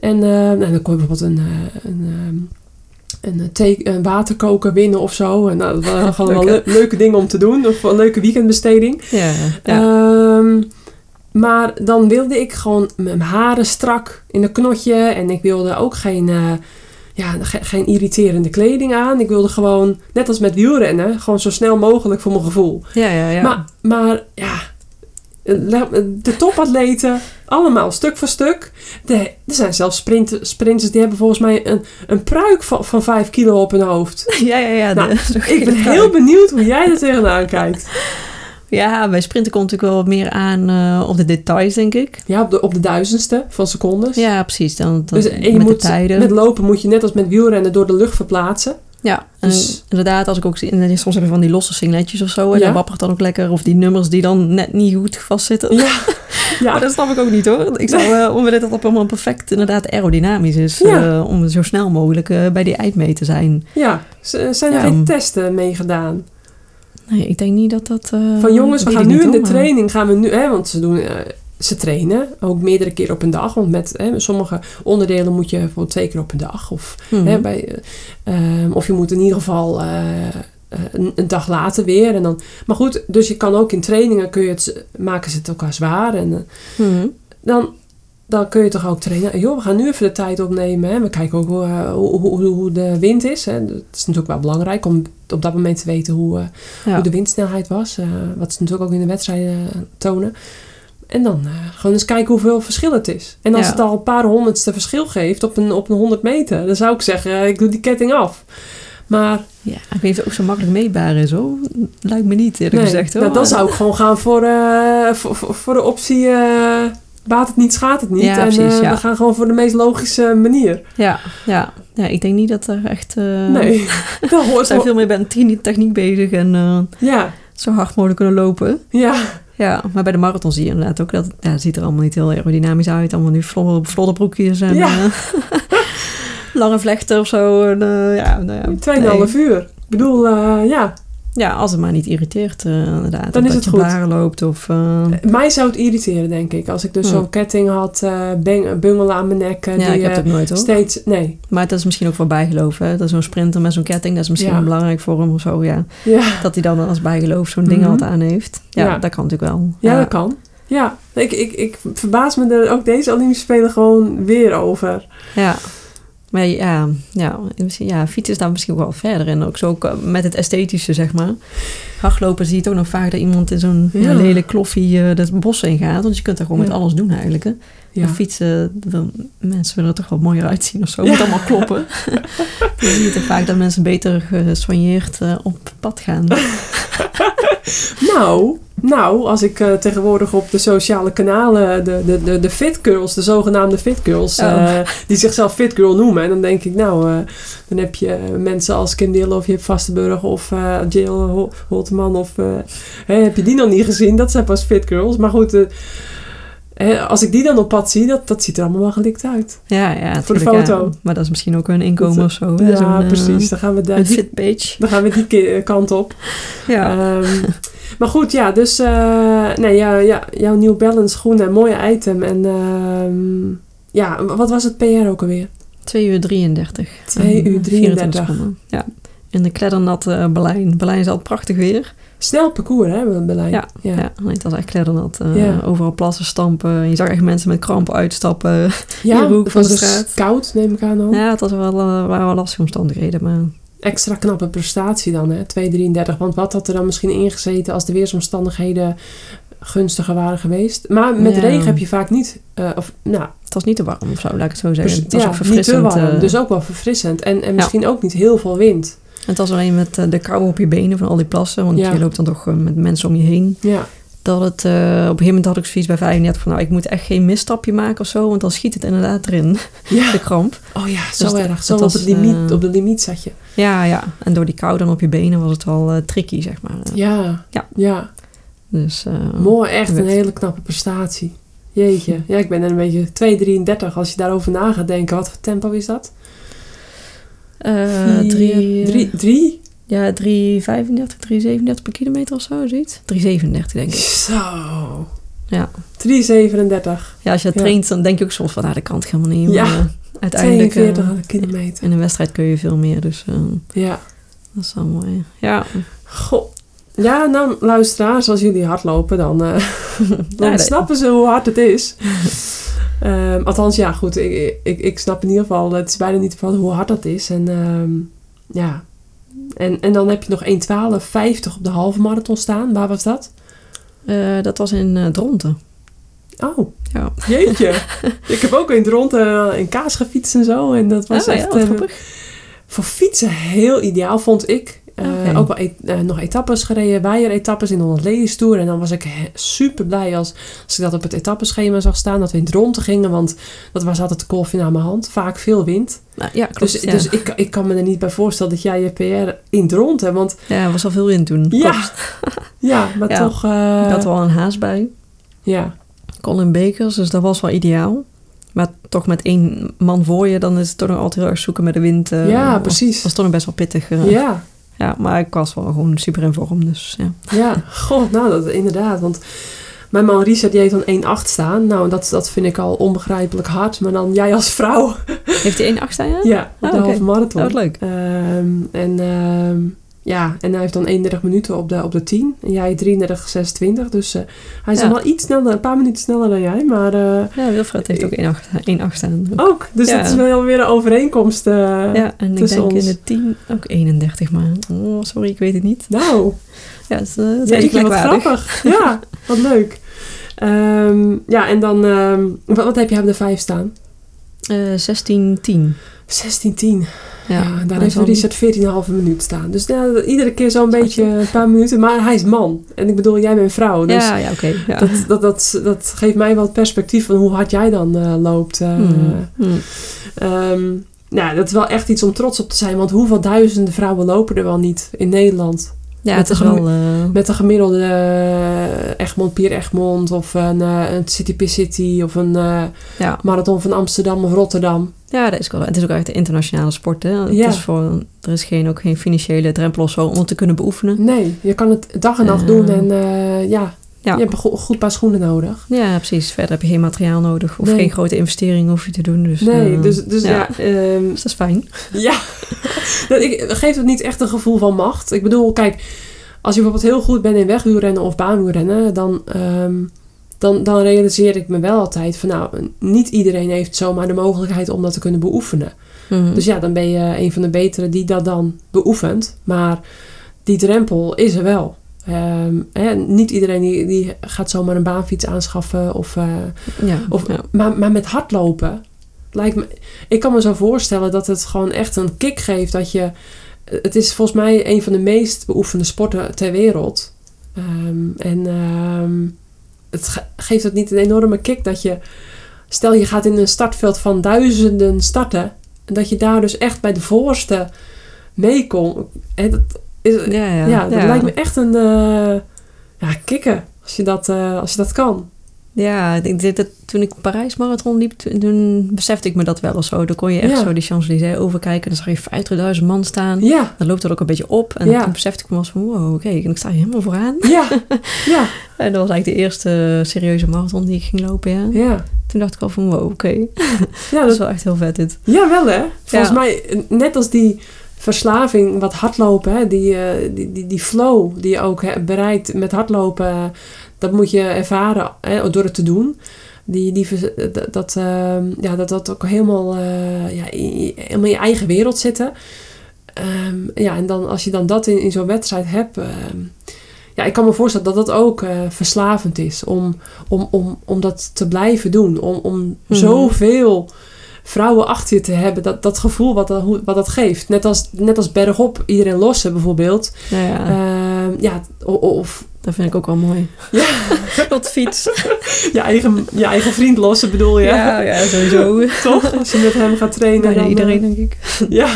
En eh, nou, dan kon je bijvoorbeeld een, eh, een, ehm, een, thee- een waterkoker winnen of zo. En nou, dat waren gewoon wel Leuk, le- leuke dingen om te doen. Of een leuke weekendbesteding. ja. ja. Ehm, maar dan wilde ik gewoon mijn haren strak in een knotje. En ik wilde ook geen, eh, ja, ge- geen irriterende kleding aan. Ik wilde gewoon, net als met wielrennen, gewoon zo snel mogelijk voor mijn gevoel. ja, ja, ja. Maar, maar ja, de topatleten, allemaal stuk voor stuk. De, er zijn zelfs sprint, sprinters die hebben volgens mij een, een pruik van, van 5 kilo op hun hoofd. ja, ja, ja. Nou, Ik ben heel benieuwd hoe jij er tegenaan kijkt. Ja, bij sprinten komt natuurlijk wel wat meer aan eh, op de details, denk ik. Ja, op de, op de duizendste van secondes. Ja, precies. Dan, dan Dus en je met moet, de tijden. met lopen moet je net als met wielrennen door de lucht verplaatsen. Ja, en Dus- inderdaad, als ik ook zie, en soms heb je van die losse singletjes of zo, en Ja. dat wappert dan ook lekker. Of die nummers die dan net niet goed vastzitten. Ja, ja. Maar dat snap ik ook niet hoor. Ik zou uh, omdat dat op allemaal perfect inderdaad aerodynamisch is. Ja. eh, om zo snel mogelijk eh, bij die eind mee te zijn. ja. Zijn er geen testen mee gedaan? Nee, ik denk niet dat dat... Van jongens, we gaan nu in de maar- training, gaan we nu, hè, want ze doen, ze trainen ook meerdere keren op een dag. Want met hè, sommige onderdelen moet je bijvoorbeeld twee keer op een dag. Of, Mhm. hè, bij, eh, ehm, of je moet in ieder geval eh, eh, een, een dag later weer. En dan, maar goed, dus je kan ook in trainingen, kun je het, maken ze het elkaar zwaar. En Mhm. dan, dan kun je toch ook trainen. Joh, we gaan nu even de tijd opnemen. Hè. We kijken ook hoe, hoe, hoe, hoe de wind is. Hè. Dat is natuurlijk wel belangrijk om op dat moment te weten hoe, Ja. hoe de windsnelheid was. wat ze natuurlijk ook in de wedstrijden tonen. En dan eh, gewoon eens kijken hoeveel verschil het is. En als Ja. het al een paar honderdste verschil geeft op een, op een 100 meter, dan zou ik zeggen, eh, ik doe die ketting af. Maar Ja, ik weet het ook zo makkelijk meetbaar is hoor. Lijkt me niet eerlijk nee, gezegd hoor. nou, dan zou ik gewoon gaan voor, eh, voor, voor, voor de optie eh, baat het niet, schaadt het niet. Ja, en precies, ja. we gaan gewoon voor de meest logische manier. Ja, ja. ja, ik denk niet dat er echt... nee, We zijn wel. veel meer met techniek, techniek bezig en Ja, zo hard mogelijk kunnen lopen. ja, Ja, maar bij de marathon zie je inderdaad ook dat ja, het ziet er allemaal niet heel aerodynamisch uit. Allemaal nu vlodder, vlodderbroekjes en Ja. eh, lange vlechten of zo. En, eh, ja, nou ja, 2,5 nee. uur. Ik bedoel, eh, ja, Ja, als het maar niet irriteert eh, inderdaad. Dan Of is dat het je goed. loopt of... eh, mij zou het irriteren, denk ik. Als ik dus Hm. zo'n ketting had, eh beng- bungelen aan mijn nek. eh, ja, die, ik heb eh, ook nooit hoor. steeds, nee, Maar dat is misschien ook voor bijgeloof. Hè? Dat zo'n sprinter met zo'n ketting, dat is misschien Ja. wel belangrijk voor hem of zo. Ja. ja, Dat hij dan als bijgeloof zo'n ding Mhm. altijd aan heeft. Ja, Ja. dat kan natuurlijk wel. ja, dat kan. Ja, ik, ik, ik verbaas me er ook deze Olympische Spelen gewoon weer over. Ja. Maar ja, ja, ja, fietsen is daar misschien ook wel verder in. Ook zo eh, met het esthetische, zeg maar. Hardlopen zie je ook nog vaak dat iemand in zo'n ja. Lelijk kloffie eh het bos in gaat. Want je kunt er gewoon Ja. met alles doen eigenlijk. Hè. Ja. Maar fietsen, dan, mensen willen er toch wel mooier uitzien of zo. Ja. Moet allemaal kloppen. je toch vaak dat mensen beter gesoigneerd eh, op pad gaan. Nou, nou, als ik eh, tegenwoordig op de sociale kanalen de, de, de, de fit girls, de zogenaamde fit girls, Oh. eh, die zichzelf fit girl noemen. En dan denk ik, nou, eh, dan heb je mensen als Kim Dille of je hebt Vastenburg of eh Jill Hol- Holteman of... eh, heb je die nog niet gezien? Dat zijn pas fit girls. Maar goed, eh, als ik die dan op pad zie, dat, dat ziet er allemaal wel gelikt uit. Ja, ja. Voor de ja. foto. Maar dat is misschien ook een inkomen Dat- of zo. hè, Ja, eh, precies. Dan gaan we daar Een fitpage. dan gaan we die ki- kant op. Ja. Ehm, maar goed, ja, dus eh, nee, ja, ja, jouw New Balance schoenen, mooie item. En ehm, ja, wat was het PR ook alweer? 2 uur 33. 2 En, uur eh, 33. seconden. Ja. In de kleddernat eh, Berlijn. Berlijn is altijd prachtig weer. Snel parcours, hè, Berlijn. Ja, ja. Het was echt kleddernat. eh, Ja. Overal plassen, stampen. Je zag echt mensen met krampen uitstappen. Ja, hoek van was de dus koud, neem ik aan dan. Ja, het was wel, eh, waren wel lastige omstandigheden. Maar Extra knappe prestatie dan, hè, 2,33. Want wat had er dan misschien ingezeten als de weersomstandigheden gunstiger waren geweest? Maar met Ja. regen heb je vaak niet, eh, of nou, het was niet te warm of zo, laat ik het zo zeggen. het was ja, ook niet te verfrissend. warm. eh, dus ook wel verfrissend. En, en misschien ook niet heel veel wind. Het was alleen met eh, de kou op je benen van al die plassen. Want Ja. je loopt dan toch eh, met mensen om je heen. Ja, Dat het, eh, op een gegeven moment had ik zoiets bij 35 van... nou, ik moet echt geen misstapje maken of zo. Want dan schiet het inderdaad erin, ja. de kramp. Oh ja, zo Dus erg. dat Zo op, het limiet, op de limiet zat je. Ja, ja. En door die kou dan op je benen was het wel tricky, zeg maar. Ja, Ja. ja. Dus, Mooi, echt een hele knappe prestatie. Jeetje. Ja, ik ben een beetje 2,33 als je daarover na gaat denken. Wat voor tempo is dat? Eh, Vier- drie, drie, drie? Ja, 3,35, 3,37 per kilometer of zo, zoiets. 3,37 denk ik. Zo. Ja. 3,37. Ja, als je Ja. traint, dan denk je ook soms van, nou, dat kan het helemaal niet. Ja. Maar, eh, uiteindelijk, eh, 42 kilometer. in een wedstrijd kun je veel meer, dus eh, Ja. dat is wel mooi. Ja, Goh. Ja, nou luisteraars, als jullie hardlopen, dan, eh, dan Ja, snappen ze hoe hard het is. Ehm, althans, ja, goed. Ik, ik, ik snap in ieder geval, het is bijna niet van hoe hard dat is. En ehm, ja. En, en dan heb je nog 1.12.50 op de halve marathon staan. Waar was dat? Eh, dat was in eh Dronten. Oh, Ja. jeetje. ik heb ook in rond uh, in kaas gefietst en zo. En dat was Ah, echt ja, eh, voor fietsen heel ideaal, vond ik. Eh, Oké. Ook wel et- eh, nog etappes gereden, waaieretappes in de 100 Ladies Tour. En dan was ik super blij als, als ik dat op het etappeschema zag staan. Dat we in het rond gingen, want dat was altijd de kolfje naar mijn hand. Vaak veel wind. Nou, ja, klopt. Dus, ja. dus ik, ik kan me er niet bij voorstellen dat jij je PR in het rond hebt. Want ja, er was al veel in toen. ja, ja maar Ja. toch... eh, Ik had wel een haas bij. Ja, Colin Bakers, dus dat was wel ideaal. Maar toch met één man voor je, dan is het toch nog altijd heel erg zoeken met de wind. eh, ja precies. was toch nog best wel pittig. eh. Ja, Ja, maar ik was wel gewoon super in vorm, dus ja. ja. God, nou, dat, inderdaad. Want mijn man Richard, die heeft dan 1,8 staan. Nou, dat, dat vind ik al onbegrijpelijk hard. Maar dan jij als vrouw... Heeft hij 1,8 staan, ja? Ja, op Oh, de halve marathon. Oh, wat leuk. Ehm, en ehm, ja, en hij heeft dan 31 minuten op de, op de 10. En jij 33, 26. Dus eh, hij is Ja. dan wel iets sneller, een paar minuten sneller dan jij. Maar eh, Ja, Wilfred heeft ook 1,8 1,8 staan. ook. Dus Ja. dat is wel weer een overeenkomst. eh, ja, en ik denk ons. in de 10 ook 31, maar oh, sorry, ik weet het niet. Nou, Ja, het is, het ja, ik wat grappig. Ja, wat leuk. Ehm, ja, en dan, ehm, wat, wat heb je op de 5 staan? Eh 16, 10. 16-10. Ja, Ja, daar heeft Richard 14,5 minuut staan. Dus ja, iedere keer zo'n beetje een paar minuten. Maar hij is man. En ik bedoel, jij bent vrouw. Dus Ja, ja, oké. ja. dat, dat, dat, dat geeft mij wel het perspectief van hoe hard jij dan eh, loopt. eh. Ehm, nou, dat is wel echt iets om trots op te zijn. Want hoeveel duizenden vrouwen lopen er wel niet in Nederland? Ja, Met de wel... eh, Met een gemiddelde eh, Egmond, Pier Egmond. Of een, eh, een City Pier City. Of een eh, ja. marathon van Amsterdam of Rotterdam. Ja, dat is wel, het is ook echt een internationale sport. Hè? Het Ja. is voor, er is geen, ook geen financiële drempel of zo om het te kunnen beoefenen. Nee, je kan het dag en nacht Eh, doen. En eh, ja, Ja. je hebt een go- goed paar schoenen nodig. Ja, precies. Verder heb je geen materiaal nodig of Nee. geen grote investeringen hoef je te doen. Dus, Nee, eh, dus, dus ja, ja. ehm, dus dat is fijn. Ja, dat, ik, geeft het niet echt een gevoel van macht. Ik bedoel, kijk, als je bijvoorbeeld heel goed bent in wegwielrennen of baanwielrennen, dan, ehm, dan, dan realiseer ik me wel altijd van, nou, niet iedereen heeft zomaar de mogelijkheid om dat te kunnen beoefenen. Mhm. Dus ja, dan ben je een van de betere die dat dan beoefent. Maar die drempel is er wel. Ehm, hè, niet iedereen die, die gaat zomaar een baanfiets aanschaffen of... eh, ja, of, ja. maar, maar met hardlopen lijkt me. Ik kan me zo voorstellen dat het gewoon echt een kick geeft. Dat je. Het is volgens mij een van de meest beoefende sporten ter wereld. Ehm, en ehm, het ge- geeft het niet een enorme kick dat je. Stel je gaat in een startveld van duizenden starten. En dat je daar dus echt bij de voorste meekomt. En dat, is, ja, Ja, ja, dat lijkt me echt een. eh ja, kicken. Als je dat, eh, als je dat kan. Ja, ik dat toen ik Parijs Marathon liep, toen, besefte ik me dat wel of zo. Dan kon je echt Ja. zo die Champs-Élysées overkijken. Dan zag je 50.000 man staan. Ja, Dan loopt dat ook een beetje op. En Ja. toen besefte ik me eens van, wow, oké, en ik sta hier helemaal vooraan. ja, ja, En dat was eigenlijk de eerste serieuze marathon die ik ging lopen, ja. ja. Toen dacht ik al van, wow, oké. Ja, Dat is wel echt heel vet dit. ja wel hè. Volgens mij, net als die verslaving, wat hardlopen, hè, die, eh, die, die, die flow die je ook hè, bereikt met hardlopen, eh, dat moet je ervaren hè, door het te doen. Die, die, dat, dat, ehm, ja, dat dat ook helemaal, eh, ja, in, je- helemaal in je eigen wereld zitten. Ehm, ja, en dan, als je dan dat in, in zo'n wedstrijd hebt. ehm, ja, ik kan me voorstellen dat dat ook eh, verslavend is. Om, om, om, om dat te blijven doen. Om, om Mhm. zoveel vrouwen achter je te hebben. Dat, dat gevoel wat dat, wat dat geeft. Net als, net als bergop iedereen lossen bijvoorbeeld. Ja, ja, o- of dat vind ik ook wel mooi. Ja. Op de fiets. je eigen, je eigen vriend lossen bedoel je. Ja, ja, sowieso. Toch? Als je met hem gaat trainen. Bijna dan, iedereen, eh, denk ik. ja,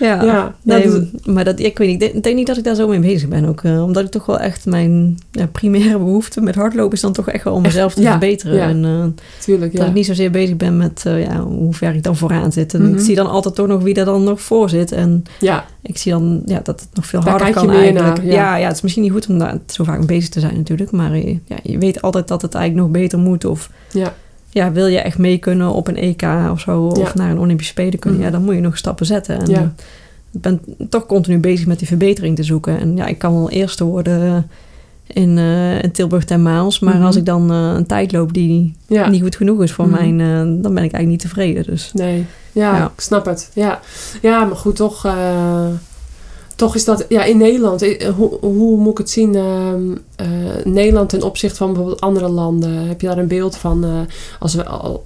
Ja, ja. Nee, maar dat, ik weet niet, ik denk, denk niet dat ik daar zo mee bezig ben ook. eh, omdat ik toch wel echt mijn ja, primaire behoefte met hardlopen is dan toch echt wel om mezelf te ja, verbeteren. ja. En eh, tuurlijk, dat ik niet zozeer bezig ben met eh, ja, hoe ver ik dan vooraan zit. En Mhm. ik zie dan altijd toch nog wie er dan nog voor zit. En Ja, ik zie dan ja, dat het nog veel Daar harder kan eigenlijk. naar, ja. ja. Het is misschien niet goed om daar zo vaak mee bezig te zijn natuurlijk. Maar je, ja, je weet altijd dat het eigenlijk nog beter moet. Of ja, ja, wil je echt mee kunnen op een EK of zo, of Ja. naar een Olympische Spelen kunnen, Mhm. ja, dan moet je nog stappen zetten. En Ja. ik ben toch continu bezig met die verbetering te zoeken. En ja, ik kan wel eerste worden in, eh, in Tilburg ten Maals, maar Mhm. als ik dan eh, een tijd loop die ja. niet goed genoeg is voor Mhm. mijn, eh, dan ben ik eigenlijk niet tevreden. Dus Nee, ja, Ja. ik snap het. Ja, ja maar goed, toch, toch is dat... Ja, in Nederland, eh, hoe, hoe moet ik het zien? ehm, eh, Nederland ten opzichte van bijvoorbeeld andere landen. Heb je daar een beeld van? eh, als, we, al,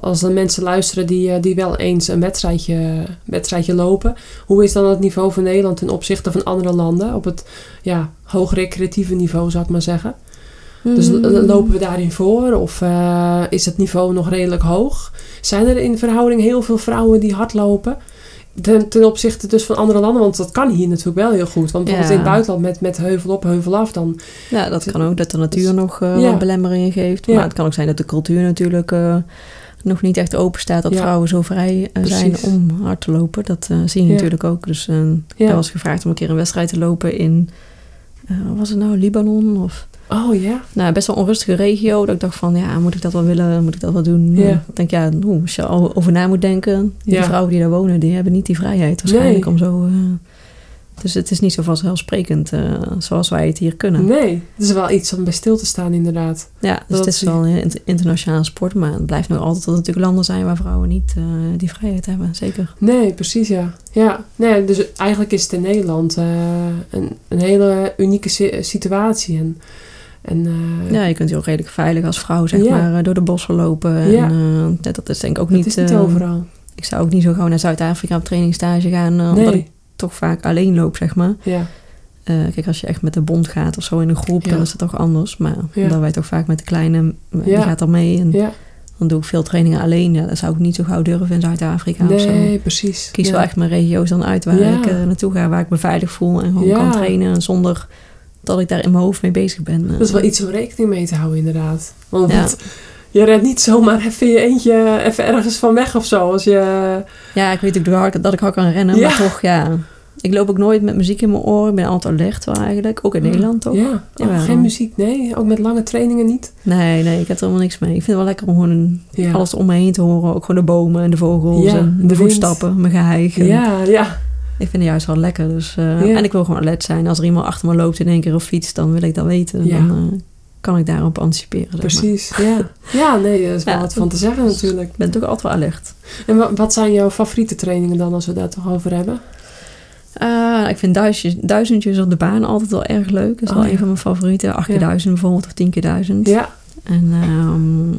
als er mensen luisteren die, die wel eens een wedstrijdje, wedstrijdje lopen. Hoe is dan het niveau van Nederland ten opzichte van andere landen? Op het ja, hoog recreatieve niveau, zou ik maar zeggen. Dus l- lopen we daarin voor? Of is het niveau nog redelijk hoog? Zijn er in verhouding heel veel vrouwen die hardlopen? Ten, ten opzichte dus van andere landen? Want dat kan hier natuurlijk wel heel goed. Want bijvoorbeeld Ja. in het buitenland met, met heuvel op, heuvel af... dan Ja, dat kan ook, dat de natuur Dus- nog ja. wat belemmeringen geeft. Maar het kan ook zijn dat de cultuur natuurlijk eh, nog niet echt open staat. Dat vrouwen zo vrij eh, zijn om hard te lopen. Dat zie je natuurlijk ook. Dus ik was gevraagd om een keer een wedstrijd te lopen in... wat was het nou, Libanon? Of, Oh ja? nou, best wel een onrustige regio. Dat ik dacht van, ja, moet ik dat wel willen? Moet ik dat wel doen? Ja. Ik denk, ja, oeh, als je al over na moet denken. Die Ja. vrouwen die daar wonen, die hebben niet die vrijheid waarschijnlijk Nee. om zo... eh, dus het is niet zo vanzelfsprekend eh, zoals wij het hier kunnen. Nee, het is wel iets om bij stil te staan inderdaad. Ja, dus Dat het is wel een int- internationale sport, maar het blijft nog altijd dat er natuurlijk landen zijn waar vrouwen niet eh, die vrijheid hebben, zeker. Nee, precies ja. Ja, nee, dus eigenlijk is het in Nederland een, een hele unieke si- situatie. En, en, eh, Ja, je kunt ook redelijk veilig als vrouw, zeg maar, eh, door de bossen lopen. En, Ja. eh, dat is denk ik ook dat niet... is niet overal. Ik zou ook niet zo gauw naar Zuid-Afrika op trainingstage gaan, omdat Nee, ik toch vaak alleen loop, zeg maar. ja. Kijk, als je echt met de bond gaat of zo in een groep, dan is het toch anders. Maar omdat wij toch vaak met de kleine, die gaat dan mee. En dan doe ik veel trainingen alleen. Ja, dat zou ik niet zo gauw durven in Zuid-Afrika of zo. Nee, precies. Ik kies ja. wel echt mijn regio's dan uit waar Ja. ik naartoe ga, waar ik me veilig voel en gewoon Ja. kan trainen zonder dat ik daar in mijn hoofd mee bezig ben. Dat is wel iets om rekening mee te houden, inderdaad. Want Ja. je rent niet zomaar even je eentje even ergens van weg of zo. Als je... Ja, ik weet ook hard- dat ik hard kan rennen, Ja. maar toch, ja. Ik loop ook nooit met muziek in mijn oren. Ik ben altijd alert wel eigenlijk, ook in Nederland toch? Ja, oh, geen muziek, nee. Ook met lange trainingen niet. Nee, nee, ik heb er helemaal niks mee. Ik vind het wel lekker om gewoon Ja, alles om me heen te horen. Ook gewoon de bomen en de vogels Ja, en de voetstappen, mijn geheig. En ja, ja. Ik vind het juist wel lekker. Dus, eh, Ja. En ik wil gewoon alert zijn. Als er iemand achter me loopt in één keer op fiets, dan wil ik dat weten. Ja. Dan eh, kan ik daarop anticiperen. zeg maar. precies. Ja. ja, nee, daar is wel Ja. wat van te zeggen natuurlijk. Ik ben toch altijd wel alert. En wa- wat zijn jouw favoriete trainingen dan, als we daar toch over hebben? Ah, ik vind duizendjes, duizendjes op de baan altijd wel erg leuk. Dat is Oh, wel ja. een van mijn favorieten. 8 keer duizend bijvoorbeeld, of 10 keer duizend. Ja, En ehm,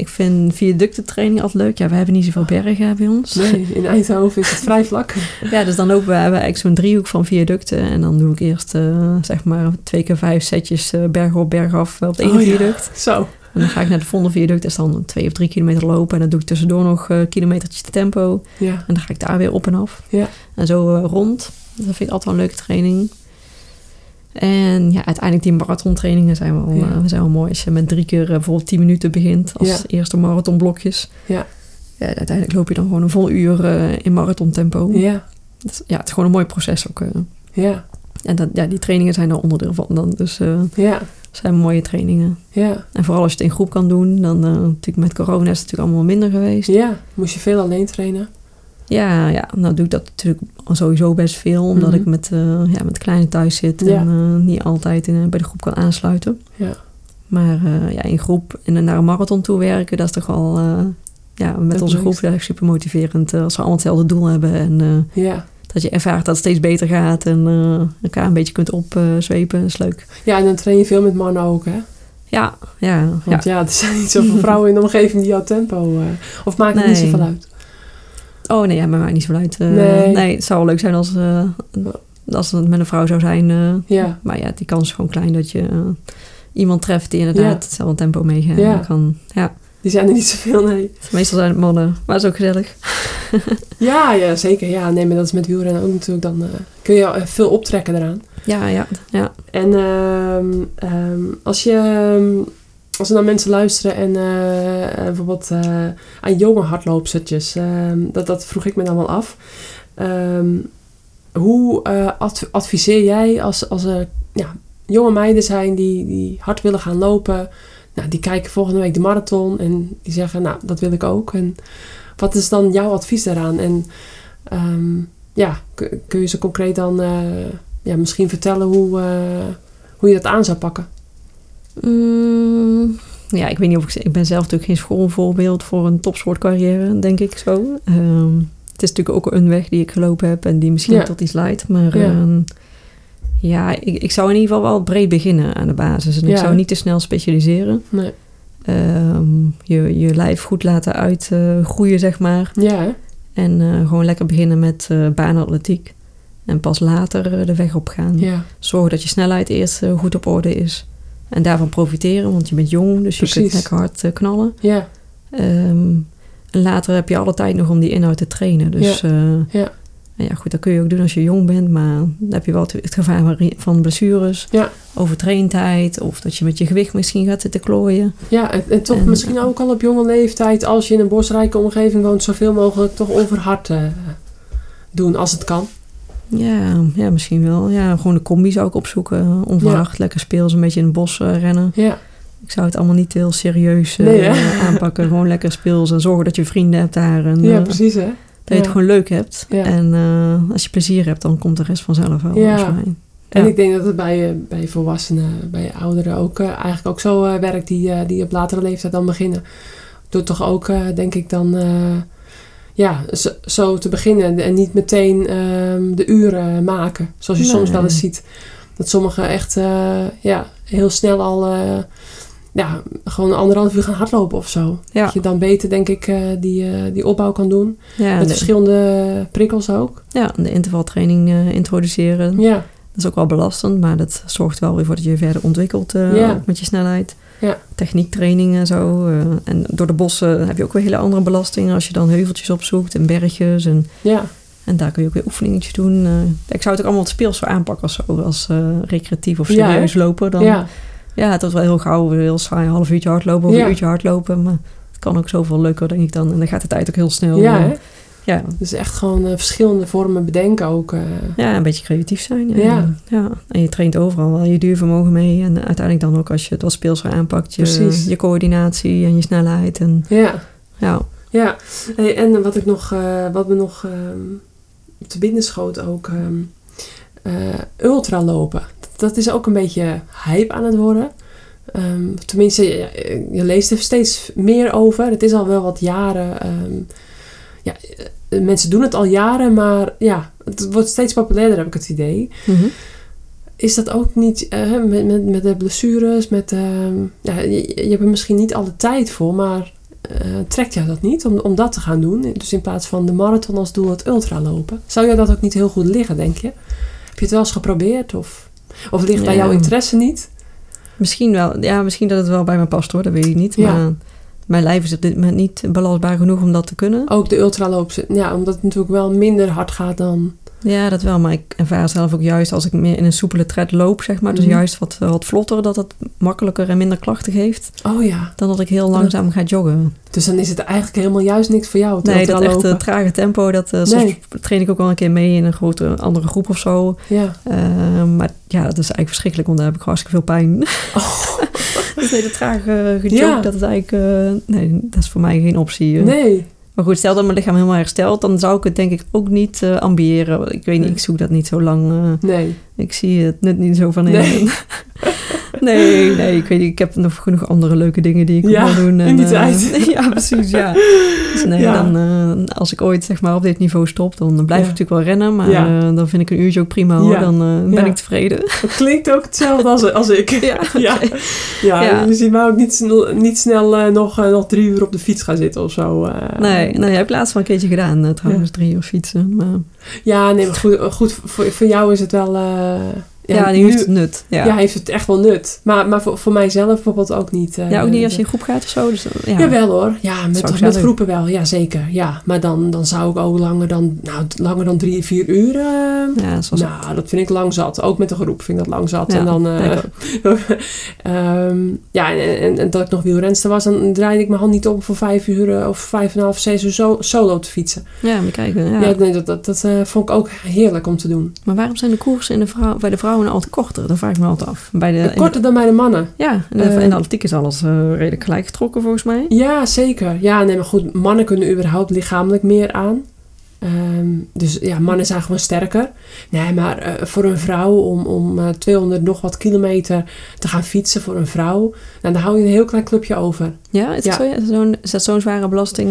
ik vind viaductentraining altijd leuk. Ja, we hebben niet zoveel bergen bij ons. nee, in Eindhoven is het vrij vlak. Ja, dus dan lopen we, eigenlijk zo'n driehoek van viaducten. En dan doe ik eerst eh, zeg maar twee keer vijf setjes eh, berg op, berg af op ene Oh, ja. viaduct. Zo. En dan ga ik naar de volgende viaduct. Dat is dan twee of drie kilometer lopen. En dan doe ik tussendoor nog eh kilometertjes tempo. Ja, En dan ga ik daar weer op en af. Ja. En zo eh, rond. Dat vind ik altijd wel een leuke training. En ja, uiteindelijk die marathontrainingen zijn wel, Ja. eh, zijn wel mooi. Als je met drie keer eh, bijvoorbeeld 10 minuten begint als Ja. eerste marathonblokjes. Ja. Ja, uiteindelijk loop je dan gewoon een vol uur eh, in marathontempo. Ja, is- ja, het is gewoon een mooi proces ook. ja, En dat, ja, die trainingen zijn er onderdeel van dan. Dus eh ja, zijn mooie trainingen. ja. En vooral als je het in groep kan doen, dan natuurlijk met corona is het natuurlijk allemaal minder geweest. Ja, moest je veel alleen trainen? Ja, ja, nou doe ik dat natuurlijk sowieso best veel, omdat Mhm. ik met, eh ja, met kleine thuis zit Ja. en eh, niet altijd in, bij de groep kan aansluiten. Ja. Maar eh, ja, in groep en naar een marathon toe werken, dat is toch wel, eh, ja, met onze groep dat is super motiverend. eh, als we allemaal hetzelfde doel hebben en eh, Ja. dat je ervaart dat het steeds beter gaat en eh, elkaar een beetje kunt opzwepen, is leuk. ja, en dan train je veel met mannen ook, hè? Ja, ja. Want ja, er zijn niet zoveel vrouwen in de omgeving die jouw tempo... eh, of maakt het niet Nee. zoveel uit? Oh nee, ja, maar maakt niet zo uit. Eh, Nee. nee. het zou wel leuk zijn als, eh, als het met een vrouw zou zijn. eh, Ja, Maar ja, die kans is gewoon klein dat je iemand treft die inderdaad Ja. hetzelfde tempo meegaan Ja. kan. Ja, die zijn er niet zoveel, nee. meestal zijn het mannen, maar het is ook gezellig. Ja, ja, zeker. Ja, nee, maar dat is met wielrennen ook natuurlijk. Dan kun je veel optrekken eraan. Ja, ja, ja. En ehm, ehm, als je... ehm, als er dan mensen luisteren en eh, eh, bijvoorbeeld eh, aan jonge hardloopstertjes, ehm, dat, dat vroeg ik me dan wel af. Ehm, hoe adv- adviseer jij als, als er ja, jonge meiden zijn die, die hard willen gaan lopen? Nou, die kijken volgende week de marathon en die zeggen, nou, dat wil ik ook. En wat is dan jouw advies daaraan? En ehm, ja, kun je ze concreet dan ja, misschien vertellen hoe, hoe je dat aan zou pakken? Mm, ja, ik weet niet of ik... Ik ben zelf natuurlijk geen schoolvoorbeeld voor een topsportcarrière, denk ik zo. Ehm, het is natuurlijk ook een weg die ik gelopen heb en die misschien Ja. tot iets leidt. Maar Ja. ja, ja ik, ik zou in ieder geval wel breed beginnen aan de basis. En ik zou niet te snel specialiseren. Nee. Ehm, je, je lijf goed laten uitgroeien, zeg maar. Ja? En eh, gewoon lekker beginnen met eh baanatletiek. En pas later eh, de weg op gaan. ja, Zorg dat je snelheid eerst eh, goed op orde is. En daarvan profiteren, want je bent jong, dus je kunt lekker hard eh, knallen. ja, Ehm, en later heb je alle tijd nog om die inhoud te trainen. Dus eh, Ja. en ja, goed, dat kun je ook doen als je jong bent. Maar dan heb je wel het, gevaar van- blessures, Ja. overtraindheid... of dat je met je gewicht misschien gaat zitten klooien. ja. En, en toch En- misschien ook al op jonge leeftijd, als je in een bosrijke omgeving woont, zoveel mogelijk toch onverhard eh, doen als het kan. Ja, ja, misschien wel. Ja, gewoon de combi zou ik opzoeken. Onverwacht, lekker speels, een beetje in het bos eh, rennen. Ja, Ik zou het allemaal niet heel serieus eh, Nee, aanpakken. Gewoon lekker speels en zorgen dat je vrienden hebt daar. En, ja eh, precies hè. dat je het gewoon leuk hebt. En als je plezier hebt, dan komt de rest vanzelf wel. Ja. volgens mij. En ik denk dat het bij, bij volwassenen, bij ouderen ook eigenlijk ook zo werkt die, die op latere leeftijd dan beginnen. Door toch ook, denk ik dan, ja, zo, zo te beginnen en niet meteen ehm, de uren maken. Zoals je Nee. soms wel eens ziet. Dat sommigen echt, eh, ja, heel snel al, eh, ja, gewoon anderhalf uur gaan hardlopen of zo. Ja. Dat je dan beter, denk ik, eh, die, die opbouw kan doen. Ja, Met de, verschillende prikkels ook. ja, de intervaltraining introduceren. Ja, Dat is ook wel belastend, maar dat zorgt wel weer voor dat je verder ontwikkelt Ja. met je snelheid. Ja. Techniektraining en zo. eh, en door de bossen heb je ook weer hele andere belastingen als je dan heuveltjes opzoekt en bergjes. En, ja, en daar kun je ook weer oefeningetjes doen. eh. ik zou het ook allemaal wat speels voor aanpakken als, zo, als eh, recreatief of Ja, serieus lopen. Dan, ja, Ja, het was wel heel gauw, heel saai, een half uurtje hardlopen of Ja. een uurtje hardlopen. Maar het kan ook zoveel leuker, denk ik dan. En dan gaat de tijd ook heel snel. ja? Ja, Dus echt gewoon eh, verschillende vormen bedenken ook. eh. ja, een beetje creatief zijn. Ja. Ja. ja. En je traint overal wel je duurvermogen mee. En uiteindelijk dan ook als je het wat speelser aanpakt, je, Precies. je coördinatie en je snelheid. En, ja, ja, ja. Hey, en wat ik nog, eh, wat me nog ehm, te binnen schoot ook, ehm eh, ultralopen. Dat is ook een beetje hype aan het worden. Ehm, tenminste, je, je leest er steeds meer over. Het is al wel wat jaren. Ja, eh, mensen doen het al jaren, maar ja, het wordt steeds populairder, heb ik het idee. Mhm. Is dat ook niet eh, met, met, met de blessures, met, ehm, ja, je, je hebt er misschien niet alle tijd voor, maar eh, trekt jou dat niet om, om dat te gaan doen? Dus in plaats van de marathon als doel het ultralopen. Zou jou dat ook niet heel goed liggen, denk je? Heb je het wel eens geprobeerd? Of, of ligt bij Ja. jouw interesse niet? Misschien wel. Ja, misschien dat het wel bij me past hoor, dat weet ik niet. Ja. Maar mijn lijf is op dit moment niet belastbaar genoeg om dat te kunnen. Ook de ultraloop, ja, omdat het natuurlijk wel minder hard gaat dan Ja, dat wel. Maar ik ervaar zelf ook juist als ik meer in een soepele tred loop, zeg maar. Dus Mhm. juist wat, wat vlotter, dat het makkelijker en minder klachten geeft. Oh ja. Dan dat ik heel langzaam ga joggen. Dus dan is het eigenlijk helemaal juist niks voor jou. Nee, dat echt uh, trage tempo, dat uh, soms Nee. train ik ook wel een keer mee in een grote andere groep of zo. Ja. Uh, maar ja, dat is eigenlijk verschrikkelijk, want daar heb ik hartstikke veel pijn. Oh. dat hele trage gejog, Ja. dat is eigenlijk... nee, dat is voor mij geen optie. Nee. Maar goed, stel dat mijn lichaam helemaal herstelt, dan zou ik het denk ik ook niet uh, ambiëren. Ik weet niet, ik zoek dat niet zo lang. Uh, Nee. ik zie het nut niet zo van in. Nee. nee, nee, ik weet niet. Ik heb nog genoeg andere leuke dingen die ik Ja, wil doen. in die eh, tijd. ja, precies, ja. Dus nee, Ja. dan, eh, als ik ooit zeg maar op dit niveau stop, dan blijf ik natuurlijk wel rennen. Maar eh, dan vind ik een uurtje ook prima hoor. Dan ben ik tevreden. Het klinkt ook hetzelfde als, als ik. ja, Ja. je ziet mij ook niet snel, niet snel nog, nog drie uur op de fiets gaan zitten of zo. Nee, nee, heb ik laatst wel een keertje gedaan trouwens, drie uur fietsen. Maar, Ja, nee, maar goed, goed voor, voor jou is het wel... eh, ja, die nu- heeft nut. Ja. ja. heeft het echt wel nut. Maar, maar voor, voor mijzelf bijvoorbeeld ook niet. eh, ja, ook niet als je in groep gaat of zo. Dus, ja. Jawel hoor. Ja, met, met groepen wel. Ja, zeker. Ja, maar dan, dan zou ik ook langer dan, nou, langer dan drie, vier uur... eh, Ja, zoals nou, dat vind ik lang zat. Ook met de groep vind ik dat lang zat. Ja, en dan, eh, Ehm, ja, en, en, en dat ik nog wielrenster was, dan draaide ik mijn hand niet op voor vijf uur eh, of vijf en een half, zes uur zo, solo te fietsen. Ja, maar kijken. Ja. Nee, dat, dat, dat eh, vond ik ook heerlijk om te doen. Maar waarom zijn de koersen in de vrouw, bij de vrouwen altijd korter? Dat vraag ik me altijd af. Bij de, Korter dan bij de mannen. ja, in de, Eh, in de atletiek is alles eh, redelijk gelijk getrokken volgens mij. Ja, zeker. Ja, nee, maar goed, mannen kunnen überhaupt lichamelijk meer aan. Ehm, dus ja, mannen zijn gewoon sterker. Nee, maar eh, voor een vrouw om, om eh, 200 nog wat kilometer te gaan fietsen voor een vrouw, nou, dan hou je een heel klein clubje over. Ja, is, Ja. Dat zo, is, zo'n, is dat zo'n zware belasting?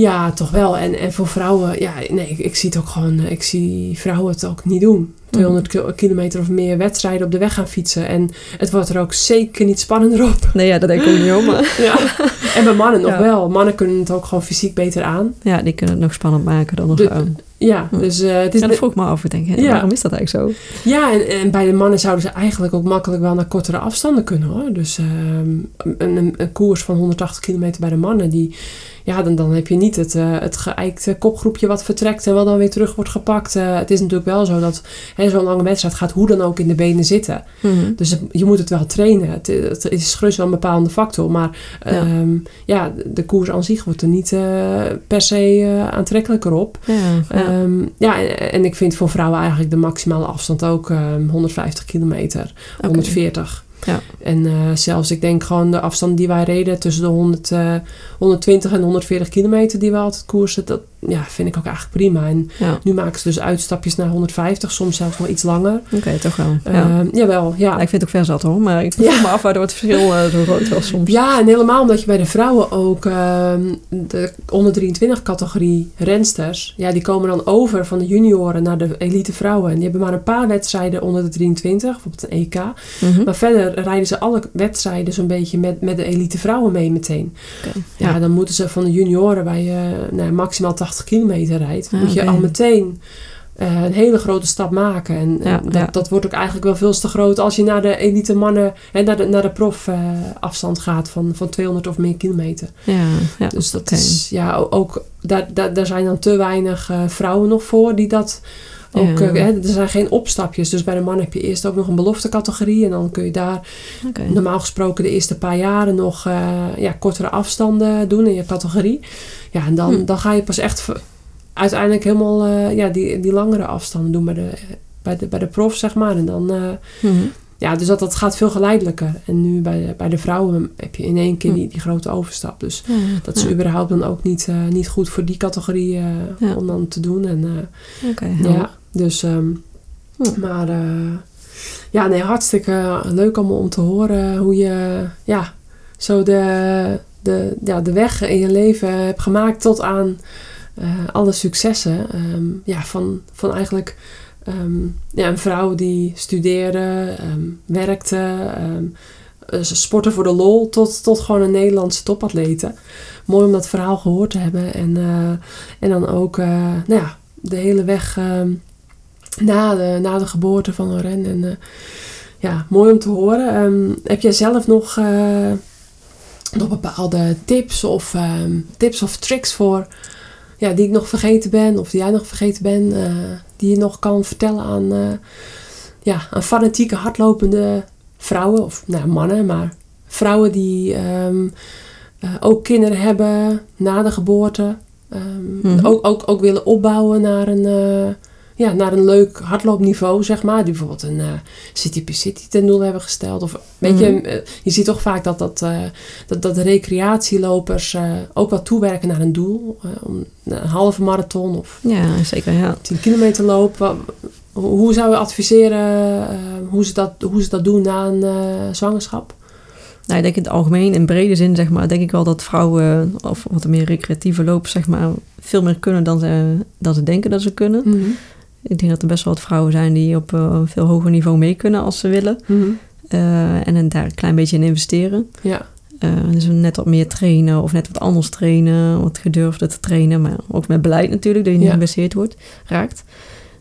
Ja, toch wel. En, en voor vrouwen, ja, nee, ik, ik zie het ook gewoon, eh, ik zie vrouwen het ook niet doen. 200 ki- kilometer of meer wedstrijden op de weg gaan fietsen. En het wordt er ook zeker niet spannender op. Nee, ja, dat denk ik ook niet hoor. Maar Ja. En bij mannen nog Ja. wel. Mannen kunnen het ook gewoon fysiek beter aan. ja, die kunnen het nog spannend maken dan nog. De-. Ja, Hm. dus eh, het is Ja, dat vroeg ik me af. Ik denk, hè, Ja. waarom is dat eigenlijk zo? Ja, en, en bij de mannen zouden ze eigenlijk ook makkelijk wel naar kortere afstanden kunnen hoor. Dus ehm, een, een, een koers van 180 kilometer bij de mannen, die, ja, dan, dan heb je niet het, eh, het geëikte kopgroepje wat vertrekt en wat dan weer terug wordt gepakt. Eh, het is natuurlijk wel zo dat zo'n lange wedstrijd gaat hoe dan ook in de benen zitten. Mhm. Dus het- je moet het wel trainen. Het, het is gerust wel een bepaalde factor, maar Ja. ehm, ja, de, koers aan zich wordt er niet per se aantrekkelijker op. Ja, ja. Ehm, ja, en, en ik vind voor vrouwen eigenlijk de maximale afstand ook ehm, 150 kilometer, Oké. 140. Ja. En eh, zelfs, ik denk gewoon de afstand die wij reden tussen de 100, eh, 120 en 140 kilometer die we altijd koersen, dat ja, vind ik ook eigenlijk prima. En Ja, nu maken ze dus uitstapjes naar 150, soms zelfs wel iets langer. oké, toch wel. Ja. Ehm, jawel, ja. Ja, ik vind het ook ver zat hoor, maar ik Ja. vroeg me af waardoor het verschil eh, zo groot was soms. Ja, en helemaal omdat je bij de vrouwen ook ehm, de onder 23 categorie rensters, ja, die komen dan over van de junioren naar de elite vrouwen. En die hebben maar een paar wedstrijden onder de 23, bijvoorbeeld een EK. Mhm. Maar verder rijden ze alle wedstrijden zo'n beetje met, met de elite vrouwen mee meteen. Oké, Ja, ja. dan moeten ze van de junioren waar je nou, maximaal 80 kilometer rijdt, Ah, moet je al meteen eh, een hele grote stap maken. En, dat, ja. dat wordt ook eigenlijk wel veel te groot als je naar de elite mannen en naar de, naar de prof eh, afstand gaat van, van 200 of meer kilometer. Ja, ja. Dus dat is, ja, ook, daar, daar, daar zijn dan te weinig eh, vrouwen nog voor die dat ook, Ja. eh, hè, er zijn geen opstapjes. Dus bij de man heb je eerst ook nog een beloftecategorie en dan kun je daar normaal gesproken de eerste paar jaren nog eh, ja, kortere afstanden doen in je categorie. Ja, en dan, Hm. dan ga je pas echt uiteindelijk helemaal eh, ja, die, die langere afstanden doen bij de, bij de, bij de prof, zeg maar. En dan, Mhm. ja, dus dat, dat gaat veel geleidelijker. En nu bij de, bij de vrouwen heb je in één keer Hm. die, die grote overstap. Dus Ja, dat is ja. überhaupt dan ook niet, niet goed voor die categorie Ja. om dan te doen. En, ja. Dus, ehm, Hm. maar eh, ja, nee, hartstikke leuk allemaal om te horen hoe je, ja, zo de, de, ja, de weg in je leven hebt gemaakt tot aan eh, alle successen. Ehm, ja, van, van eigenlijk ehm, ja, een vrouw die studeerde, werkte, eh, sporten voor de lol, tot, tot gewoon een Nederlandse topatlete. Mooi om dat verhaal gehoord te hebben. En, en dan ook, nou ja, de hele weg na, de, na de geboorte van Loren. En eh, ja, mooi om te horen. Ehm, heb jij zelf nog, eh, nog bepaalde tips of, ehm, tips of tricks voor ja, die ik nog vergeten ben, of die jij nog vergeten bent, eh, die je nog kan vertellen aan, ja, aan fanatieke, hardlopende vrouwen, of nou, mannen, maar vrouwen die ehm, eh, ook kinderen hebben na de geboorte. Mhm. ook, ook, ook willen opbouwen naar een, ja, naar een leuk hardloopniveau, zeg maar. Die bijvoorbeeld een eh, City per City ten doel hebben gesteld. Of, weet je, Mhm. eh, je ziet toch vaak dat, dat, eh, dat, dat recreatielopers ook wel toewerken naar een doel. Om een halve marathon of Ja, zeker, ja. 10 kilometer lopen. Hoe zou je adviseren hoe, ze dat, hoe ze dat doen na een zwangerschap? Nou, ik denk in het algemeen, in brede zin, zeg maar, denk ik wel dat vrouwen, of wat meer recreatieve lopers, zeg maar, veel meer kunnen dan ze, dan ze denken dat ze kunnen. Ik denk dat er best wel wat vrouwen zijn die op eh, een veel hoger niveau mee kunnen als ze willen. Mhm. Eh, en dan daar een klein beetje in investeren. Ja, Eh, dus net wat meer trainen of net wat anders trainen, wat gedurfder te trainen. Maar ook met beleid natuurlijk, dat je niet Ja. geblesseerd wordt, raakt.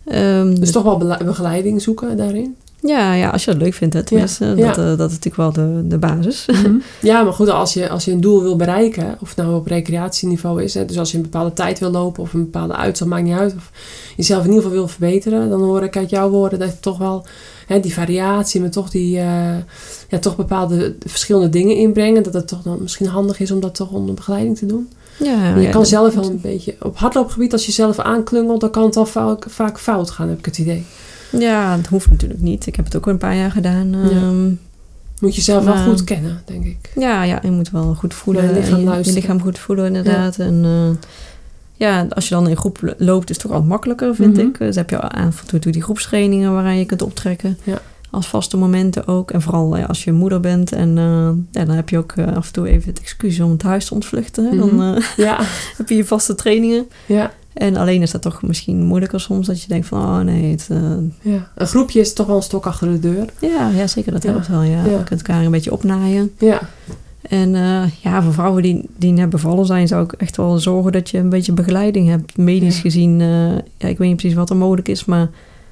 Ehm, dus dus toch wel begeleiding zoeken daarin. Ja, ja, als je dat leuk vindt, hè, tenminste. Ja. Dat, eh, dat is natuurlijk wel de, de basis. Ja, maar goed, als je, als je een doel wil bereiken, of het nou op recreatieniveau is, hè, dus als je een bepaalde tijd wil lopen of een bepaalde uitslag, maakt niet uit, of jezelf in ieder geval wil verbeteren, dan hoor ik uit jouw woorden dat je toch wel hè, die variatie, maar toch die, eh, ja, toch bepaalde verschillende dingen inbrengen, dat het toch dan misschien handig is om dat toch onder begeleiding te doen. Ja, je ja, kan zelf wel een beetje, op hardloopgebied, als je zelf aanklungelt, dan kan het al vaak, vaak fout gaan, heb ik het idee. Ja, dat hoeft natuurlijk niet. Ik heb het ook al een paar jaar gedaan. ehm, Moet je zelf wel goed kennen, denk ik. Ja, ja, je moet wel goed voelen. Je lichaam luisteren. lichaam goed voelen, inderdaad. En eh, ja, als je dan in groep lo- loopt, is het toch wat makkelijker, vind Mhm. ik. Dus heb je af en toe die groepstrainingen waaraan je kunt optrekken. Ja. Als vaste momenten ook. En vooral als je moeder bent. En eh, ja, dan heb je ook eh, af en toe even het excuus om het huis te ontvluchten. Mhm. Dan Ja, heb je je vaste trainingen. ja. En alleen is dat toch misschien moeilijker soms. Dat je denkt van, oh nee, het, eh, Ja, een groepje is toch wel een stok achter de deur. ja, ja, zeker. Dat Ja. helpt wel, ja. Je kunt elkaar een beetje opnaaien. Ja, En eh, ja, voor vrouwen die, die net bevallen zijn, zou ik echt wel zorgen dat je een beetje begeleiding hebt. Medisch Ja. gezien, eh, ja, ik weet niet precies wat er mogelijk is, maar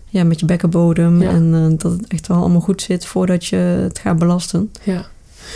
ja, met je bekkenbodem. Ja. En dat het echt wel allemaal goed zit voordat je het gaat belasten. ja.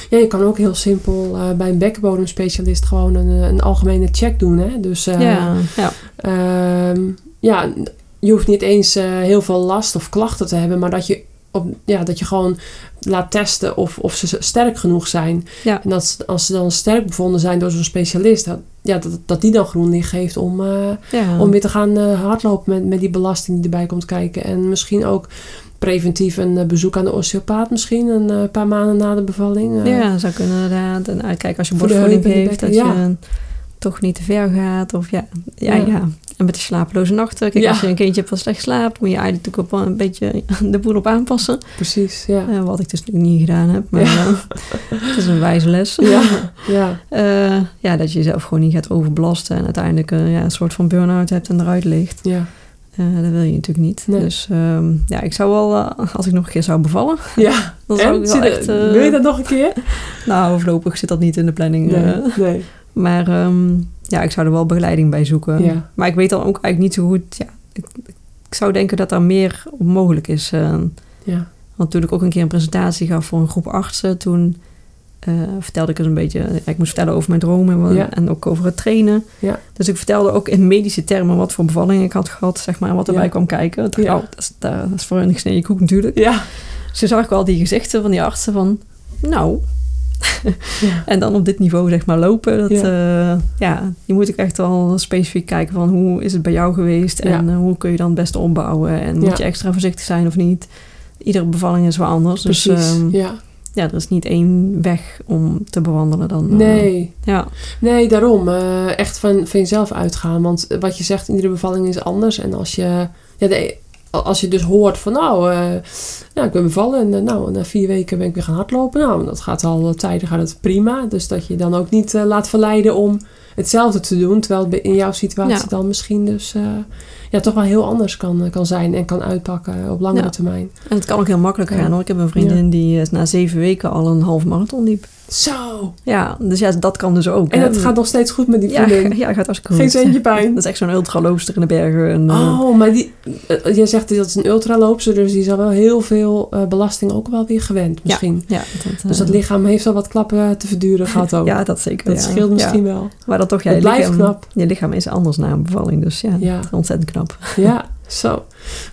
Ja, je kan ook heel simpel eh, bij een bekkenbodemspecialist gewoon een, eh, een algemene check doen. Hè? Dus eh, ja, ja, ehm, ja, je hoeft niet eens heel veel last of klachten te hebben, maar dat je, op, ja, dat je gewoon laat testen of, of ze sterk genoeg zijn. Ja. En dat, als ze dan sterk bevonden zijn door zo'n specialist, dat, ja, dat, dat die dan groen licht geeft om, ja. om weer te gaan hardlopen met, met die belasting die erbij komt kijken. En misschien ook preventief een eh, bezoek aan de osteopaat misschien, een eh, paar maanden na de bevalling. eh. ja, zou kunnen inderdaad. En uitkijken als je de borstvoeding de heeft, dat ja. je toch niet te ver gaat. Of ja, ja, Ja. ja. En met die slapeloze nachten. Kijk, Ja. als je een kindje hebt wat slecht slaapt, moet je eigenlijk natuurlijk ook wel een beetje de boel op aanpassen. Precies, ja. Wat ik dus nog niet gedaan heb. Maar Ja. het is een wijze les. Ja, ja, ja, dat je jezelf gewoon niet gaat overbelasten. En uiteindelijk ja, een soort van burn-out hebt en eruit ligt. ja. Eh, dat wil je natuurlijk niet. Nee. Dus ehm, ja, ik zou wel, eh, als ik nog een keer zou bevallen... ja. Dan zou ik wel echt... eh, wil je dat nog een keer? Nou, voorlopig zit dat niet in de planning. Nee, nee. maar ehm, ja, ik zou er wel begeleiding bij zoeken. Ja. Maar ik weet dan ook eigenlijk niet zo goed... Ja, ik, ik zou denken dat daar meer mogelijk is. Ja, Want toen ik ook een keer een presentatie gaf voor een groep artsen, toen eh, vertelde ik eens een beetje. ik moest vertellen over mijn dromen en, Ja. en ook over het trainen. Ja. Dus ik vertelde ook in medische termen wat voor bevalling ik had gehad, zeg maar, en wat erbij Ja. kwam kijken. Ik dacht, oh, dat is, dat is voor hun gesneden koek natuurlijk. ja. Dus toen zag ik wel die gezichten van die artsen van, nou. Ja. En dan op dit niveau zeg maar lopen. Dat, Ja. ja. ja, je moet ook echt wel specifiek kijken van hoe is het bij jou geweest en eh, hoe kun je dan het beste opbouwen en moet je extra voorzichtig zijn of niet. Iedere bevalling is wel anders. Precies, Dus ja. Ja, er is niet één weg om te bewandelen dan. eh, Nee, ja, nee, daarom. eh, echt van, van jezelf uitgaan. Want wat je zegt, iedere bevalling is anders. En als je, ja, de, als je dus hoort van nou, eh, nou ik ben bevallen en eh, nou, na vier weken ben ik weer gaan hardlopen. Nou, dat gaat al tijden gaat het prima. Dus dat je dan ook niet eh, laat verleiden om hetzelfde te doen. Terwijl in jouw situatie Ja. dan misschien dus eh, ja, toch wel heel anders kan, eh, kan zijn en kan uitpakken op langere Ja. termijn. en het kan ook heel makkelijk Ja. gaan hoor. Ik heb een vriendin die na zeven weken al een half marathon liep. Zo! Ja, dus ja, dat kan dus ook. En het gaat nog steeds goed met die ja, vriendin. ja, gaat hartstikke Geen goed. centje pijn. Dat is echt zo'n ultraloopster in de bergen. En, eh, Oh, maar die, eh, jij zegt dat is een ultraloopster, dus die is al wel heel veel belasting ook wel weer gewend misschien. Ja, dat, Dus dat lichaam heeft al wat klappen te verduren gehad ook. Ja, dat zeker. dat ja. scheelt misschien Ja. wel. Maar dat toch, ja, Het blijft lichaam, knap. Je lichaam is anders na een bevalling, dus ja, Ja. ontzettend knap. Ja, zo.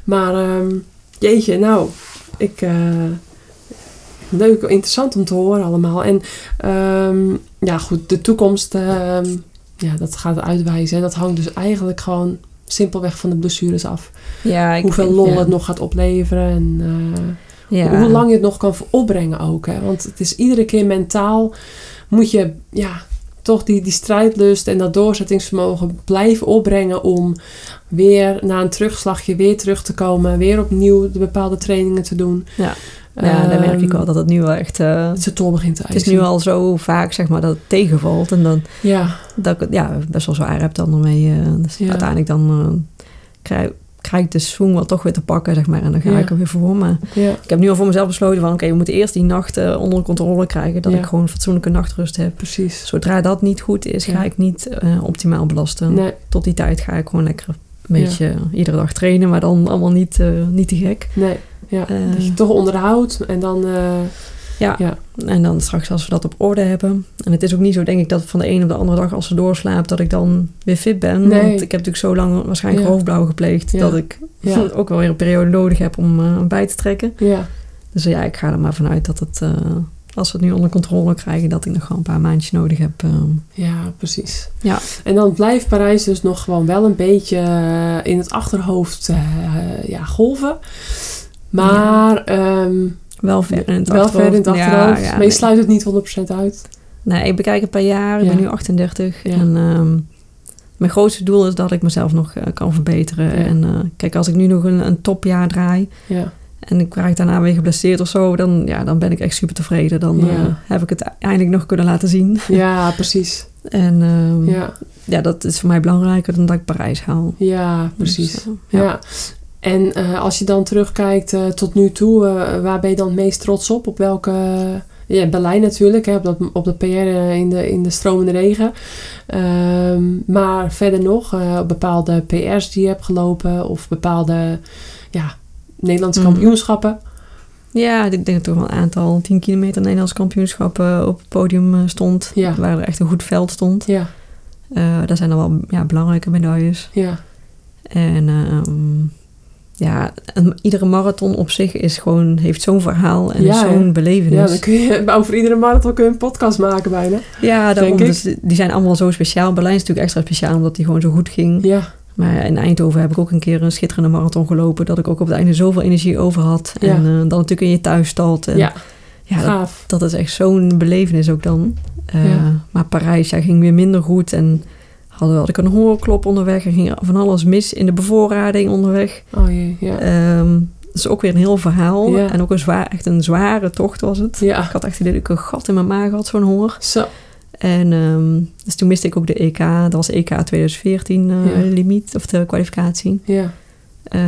Maar ehm, jeetje, nou, ik... eh, leuk, interessant om te horen allemaal. En ehm, ja, goed, de toekomst, ehm, ja, dat gaat uitwijzen. Dat hangt dus eigenlijk gewoon simpelweg van de blessures af. Ja, ik, Hoeveel lol ja. het nog gaat opleveren en eh, Ja. hoe lang je het nog kan opbrengen ook. Hè? Want het is iedere keer mentaal moet je ja, toch die, die strijdlust en dat doorzettingsvermogen blijven opbrengen om weer na een terugslagje weer terug te komen. Weer opnieuw de bepaalde trainingen te doen. Ja. Ja, dan merk ik Ehm, wel dat het nu wel echt... eh, Het tol begint te het is nu al zo vaak, zeg maar, dat het tegenvalt. En dan Ja, dat ik het ja, best wel zwaar heb dan ermee. eh, dus Ja. uiteindelijk dan eh, krijg, krijg ik de swing wel toch weer te pakken, zeg maar. En dan ga Ja. ik er weer voor. Maar ja, ik heb nu al voor mezelf besloten van... Oké, we moeten eerst die nacht eh, onder controle krijgen. Dat ik gewoon fatsoenlijke nachtrust heb. precies. Zodra dat niet goed is, ga ik niet optimaal belasten. Nee, Tot die tijd ga ik gewoon lekker een beetje iedere dag trainen. Maar dan allemaal niet, eh, niet te gek. nee. Ja, Eh. dat je toch onderhoudt en dan... eh, Ja. Ja. En dan straks als we dat op orde hebben. En het is ook niet zo, denk ik, dat van de een op de andere dag als ze doorslaapt, dat ik dan weer fit ben. Nee. Want ik heb natuurlijk zo lang waarschijnlijk Ja. hoofdblauw gepleegd, dat ik ook wel weer een periode nodig heb om bij te trekken. ja, Dus ja, ik ga er maar vanuit dat het, als we het nu onder controle krijgen, dat ik nog gewoon een paar maandjes nodig heb. eh. Ja, precies. Ja. En dan blijft Parijs dus nog gewoon wel een beetje eh, in het achterhoofd eh, ja, golven. Maar ehm, wel ver in het wel ver in het achterhoofd. achterhoofd. Ja, ja, maar je nee. sluit het niet 100% uit. Nee, ik bekijk het per jaar. Ik ben nu 38. Ja. En ehm, mijn grootste doel is dat ik mezelf nog eh, kan verbeteren. En eh, kijk, als ik nu nog een, een topjaar draai Ja, en ik raak daarna weer geblesseerd of zo, dan, ja, dan ben ik echt super tevreden. Dan Ja. eh, heb ik het eindelijk nog kunnen laten zien. ja precies. En ehm, ja. Ja, dat is voor mij belangrijker dan dat ik Parijs haal. ja precies. Dus, eh, ja. ja. En eh, als je dan terugkijkt tot nu toe, waar ben je dan het meest trots op? Op welke... Ja, Berlijn natuurlijk, hè, op, dat, op de PR in de, in de stromende regen. Ehm, maar verder nog, op bepaalde PR's die je hebt gelopen of bepaalde ja, Nederlandse Mhm. kampioenschappen. Ja, ik denk dat er wel een aantal 10 kilometer Nederlands kampioenschappen op het podium eh, stond. Ja. Waar er echt een goed veld stond. Ja, Eh, daar zijn er wel ja, belangrijke medailles. ja, En ehm, ja, iedere marathon op zich is gewoon, heeft zo'n verhaal en Ja, zo'n belevenis. ja, dan kun je over iedere marathon kun je een podcast maken bijna. Ja, daarom. Dus die zijn allemaal zo speciaal. Berlijn is natuurlijk extra speciaal omdat die gewoon zo goed ging. Ja, Maar in Eindhoven heb ik ook een keer een schitterende marathon gelopen. Dat ik ook op het einde zoveel energie over had. Ja. En eh, dan natuurlijk in je thuisstad. En ja, gaaf. dat is echt zo'n belevenis ook dan. Eh, Ja. Maar Parijs ja, ging weer minder goed. En hadden, had ik een hongerklop onderweg. Er ging van alles mis in de bevoorrading onderweg. Oh jee, ja. Ehm, dat is ook weer een heel verhaal. Ja. En ook een zwaar, echt een zware tocht was het. Ja, Ik had echt het idee dat ik een gat in mijn maag had, zo'n honger. zo. En ehm, dus toen miste ik ook de EK. Dat was EK 2014 eh, Ja. limiet, of de kwalificatie. Ja, Eh,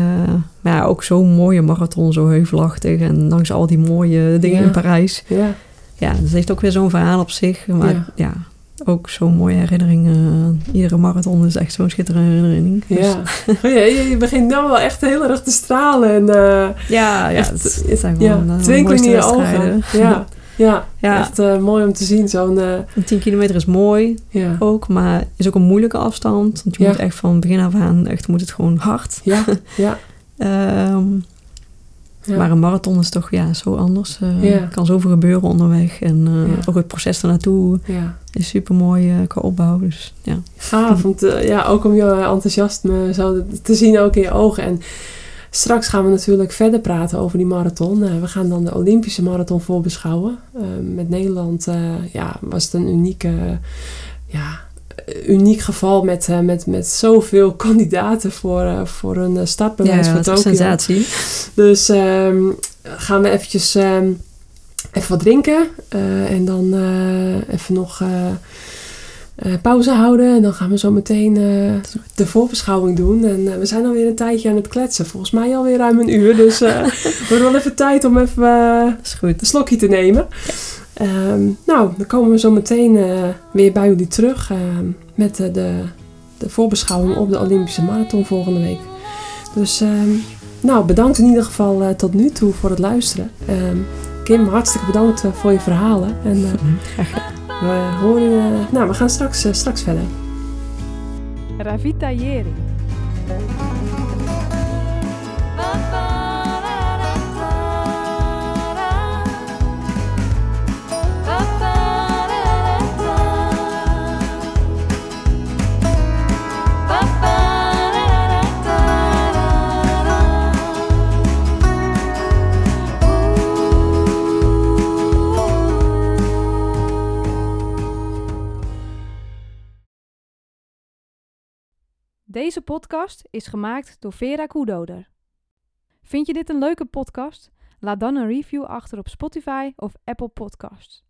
maar ja, ook zo'n mooie marathon, zo heuvelachtig. En langs al die mooie dingen Ja. in Parijs. ja, Ja, dus het heeft ook weer zo'n verhaal op zich. Maar Ja. ja, ook zo'n mooie herinnering. iedere marathon is echt zo'n schitterende herinnering. Dus- ja. Oh, ja, je, je begint nou wel echt heel erg te stralen. En, eh, ja, ja, Echt, het, het zijn ja, gewoon twinkeling in je ogen. Ja, ja, Ja. echt eh, mooi om te zien. Zo'n, eh, Een 10 kilometer is mooi ja. ook, maar is ook een moeilijke afstand. Want je Ja. moet echt van begin af aan, echt moet het gewoon hard. Ja, ja, Ehm, ja. Maar een marathon is toch ja, zo anders. Eh, Ja. Er kan zoveel gebeuren onderweg. En eh, Ja. ook het proces ernaartoe ja. is super mooi qua opbouw. Dus ja. Gaaf, want eh, ja, ook om je enthousiasme zo te zien ook in je ogen. En straks gaan we natuurlijk verder praten over die marathon. Eh, we gaan dan de Olympische marathon voorbeschouwen. Eh, met Nederland eh, ja, was het een unieke, ja, uniek geval met, met, met zoveel kandidaten voor, voor een startbewijs ja, voor Tokio. een sensatie. Dus ehm, gaan we eventjes ehm, even wat drinken. en dan even nog eh, pauze houden. En dan gaan we zo meteen eh, de voorbeschouwing doen. En eh, we zijn alweer een tijdje aan het kletsen. Volgens mij alweer ruim een uur. Dus we hebben wel even tijd om even een slokje te nemen. Ehm, nou, dan komen we zo meteen weer bij jullie terug. ehm, met de, de, voorbeschouwing op de Olympische Marathon volgende week. Dus ehm, nou, bedankt in ieder geval tot nu toe voor het luisteren. Kim, hartstikke bedankt voor je verhalen. En. We horen... eh, nou, we gaan straks, eh, straks verder. Ravitaillering. Deze podcast is gemaakt door Vera Koedoder. Vind je dit een leuke podcast? Laat dan een review achter op Spotify of Apple Podcasts.